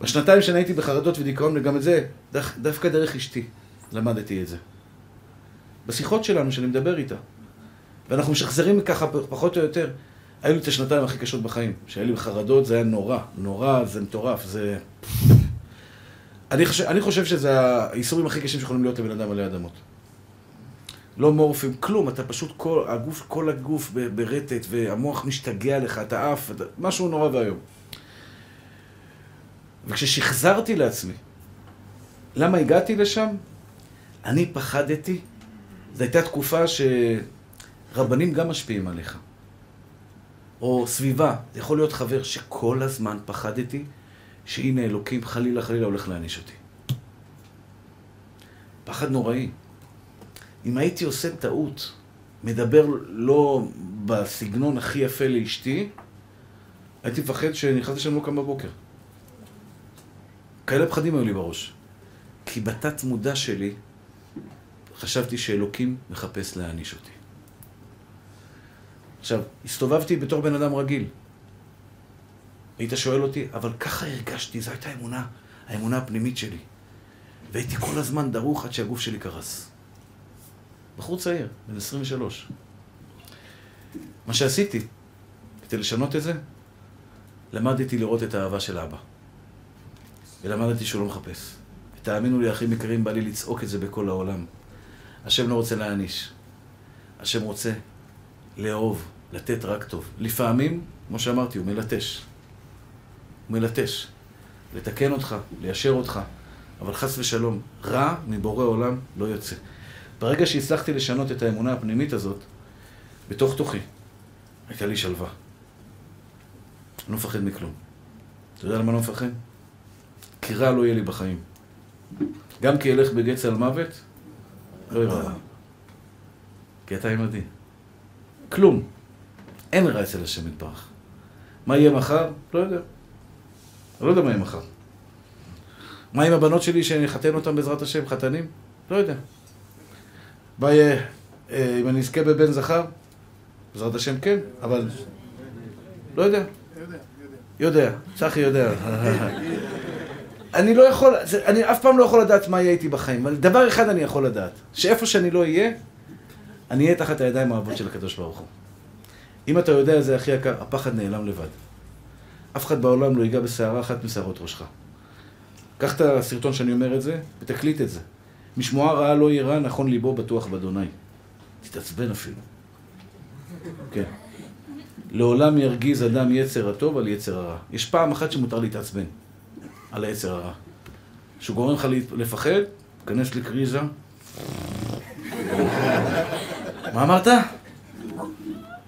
בשנתיים שאני הייתי בחרדות ודיכאון, וגם את זה, דו, דווקא דרך אשתי, למדתי את זה. בשיחות שלנו, שאני מדבר איתה. ואנחנו משחזרים ככה פחות או יותר. היו לי את השנתיים הכי קשות בחיים. שהיו לי בחרדות, זה היה נורא. נורא, זה מטורף, זה... אני חושב, אני חושב שזה האיסורים הכי קשים שיכולים להיות לבן אדם עלי אדמות. לא מורפים, כלום, אתה פשוט, כל הגוף, כל הגוף ברטט, והמוח משתגע לך, אתה עף, משהו נורא ואיום. וכששחזרתי לעצמי, למה הגעתי לשם? אני פחדתי, זו הייתה תקופה שרבנים גם משפיעים עליך. או סביבה, זה יכול להיות חבר שכל הזמן פחדתי שהנה אלוקים חלילה חלילה הולך להעניש אותי. פחד נוראי. אם הייתי עושה טעות, מדבר לא בסגנון הכי יפה לאשתי, הייתי מפחד שנכנסתי שם לא קם בבוקר. כאלה פחדים היו לי בראש. כי בתת מודע שלי חשבתי שאלוקים מחפש להעניש אותי. עכשיו, הסתובבתי בתור בן אדם רגיל. היית שואל אותי, אבל ככה הרגשתי, זו הייתה אמונה, האמונה הפנימית שלי. והייתי כל הזמן דרוך עד שהגוף שלי קרס. בחור צעיר, בן 23. מה שעשיתי, כדי לשנות את זה, למדתי לראות את האהבה של אבא. ולמדתי שהוא לא מחפש. תאמינו לי, אחים יקרים, בא לי לצעוק את זה בכל העולם. השם לא רוצה להעניש. השם רוצה לאהוב, לתת רק טוב. לפעמים, כמו שאמרתי, הוא מלטש. הוא מלטש. לתקן אותך, ליישר אותך, אבל חס ושלום, רע מבורא עולם לא יוצא. ברגע שהצלחתי לשנות את האמונה הפנימית הזאת, בתוך תוכי, הייתה לי שלווה. אני לא מפחד מכלום. אתה יודע למה אני לא מפחד? כי רע לא יהיה לי בחיים. גם כי אלך בגץ על מוות, לא יהיה רע. כי אתה עמדי. כלום. אין רע אצל השם יתברך. מה יהיה מחר? לא יודע. לא יודע מה יהיה מחר. מה עם הבנות שלי שאני אחתן אותן בעזרת השם, חתנים? לא יודע. מה יהיה אה, אם אני אזכה בבן זכר? בעזרת השם כן, אבל... לא יודע. יודע, צחי יודע. *laughs* אני לא יכול, אני אף פעם לא יכול לדעת מה יהיה איתי בחיים, אבל דבר אחד אני יכול לדעת, שאיפה שאני לא אהיה, אני אהיה תחת הידיים האהבות של הקדוש ברוך הוא. אם אתה יודע זה, אחי יקר, הפחד נעלם לבד. אף אחד בעולם לא ייגע בשערה אחת משערות ראשך. קח את הסרטון שאני אומר את זה, ותקליט את זה. משמועה רעה לא יירא, נכון ליבו בטוח באדוני. תתעצבן אפילו. כן. לעולם ירגיז אדם יצר הטוב על יצר הרע. יש פעם אחת שמותר להתעצבן על היצר הרע. שהוא גורם לך לפחד, תיכנס לקריזה. מה אמרת?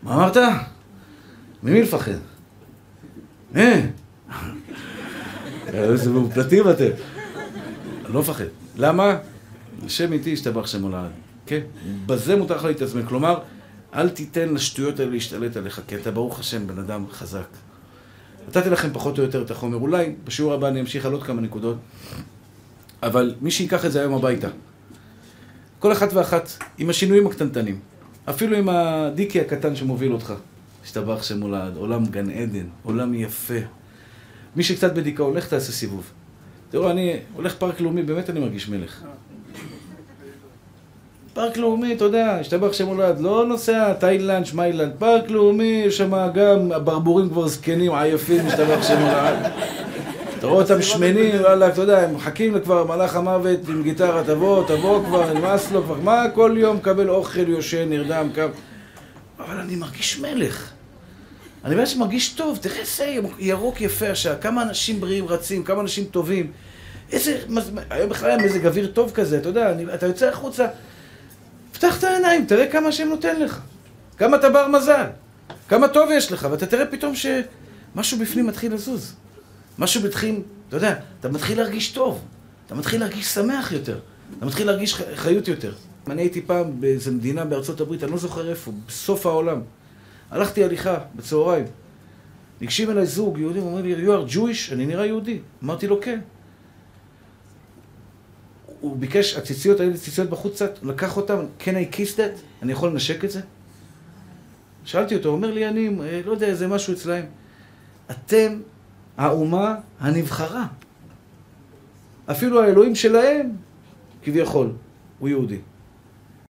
מה אמרת? ממי לפחד? אה! איזה מאופלטים אתם. אני לא מפחד. למה? השם איתי ישתבח שם עולד. כן? בזה מותר לך להתעצבן. כלומר, אל תיתן לשטויות האלה להשתלט עליך, כי אתה ברוך השם בן אדם חזק. נתתי לכם פחות או יותר את החומר. אולי בשיעור הבא אני אמשיך על עוד כמה נקודות, אבל מי שייקח את זה היום הביתה. כל אחת ואחת, עם השינויים הקטנטנים. אפילו עם הדיקי הקטן שמוביל אותך. ישתבח שמו לעד, עולם גן עדן, עולם יפה. מי שקצת בדיכאון, לך תעשה סיבוב. תראו, אני הולך פארק לאומי, באמת אני מרגיש מלך. פארק לאומי, אתה יודע, ישתבח שמו לעד, לא נוסע תאילנד, שמיילנד, פארק לאומי, יש שם גם הברבורים כבר זקנים, עייפים, ישתבח שמו לעד. אתה רואה אותם שמנים, וואלה, אתה יודע, הם מחכים כבר מלאך המוות עם גיטרה, תבוא, תבוא כבר, נמאס לו כבר, מה כל יום מקבל אוכל, יושן, נרדם, קם. אבל אני מרגיש מלך. אני באמת מרגיש טוב, תראה איזה ירוק יפה השעה, כמה אנשים בריאים רצים, כמה אנשים טובים. איזה, היום בכלל היה מזג אוויר טוב כזה, אתה יודע, אני, אתה יוצא החוצה, פתח את העיניים, תראה כמה השם נותן לך. כמה אתה בר מזל. כמה טוב יש לך, ואתה תראה פתאום שמשהו בפנים מתחיל לזוז. משהו מתחיל, אתה יודע, אתה מתחיל להרגיש טוב. אתה מתחיל להרגיש שמח יותר. אתה מתחיל להרגיש חיות יותר. אני הייתי פעם באיזה מדינה בארצות הברית, אני לא זוכר איפה, בסוף העולם. הלכתי הליכה בצהריים. ניגשים אליי זוג, יהודים, אומרים לי, you are Jewish? אני נראה יהודי. אמרתי לו, כן. הוא ביקש, הציציות, היו לי ציציות בחוץ קצת, הוא לקח אותם, can I kiss that? אני יכול לנשק את זה? שאלתי אותו, הוא אומר לי, אני אה, לא יודע, איזה משהו אצלהם. אתם האומה הנבחרה. אפילו האלוהים שלהם, כביכול, הוא יהודי.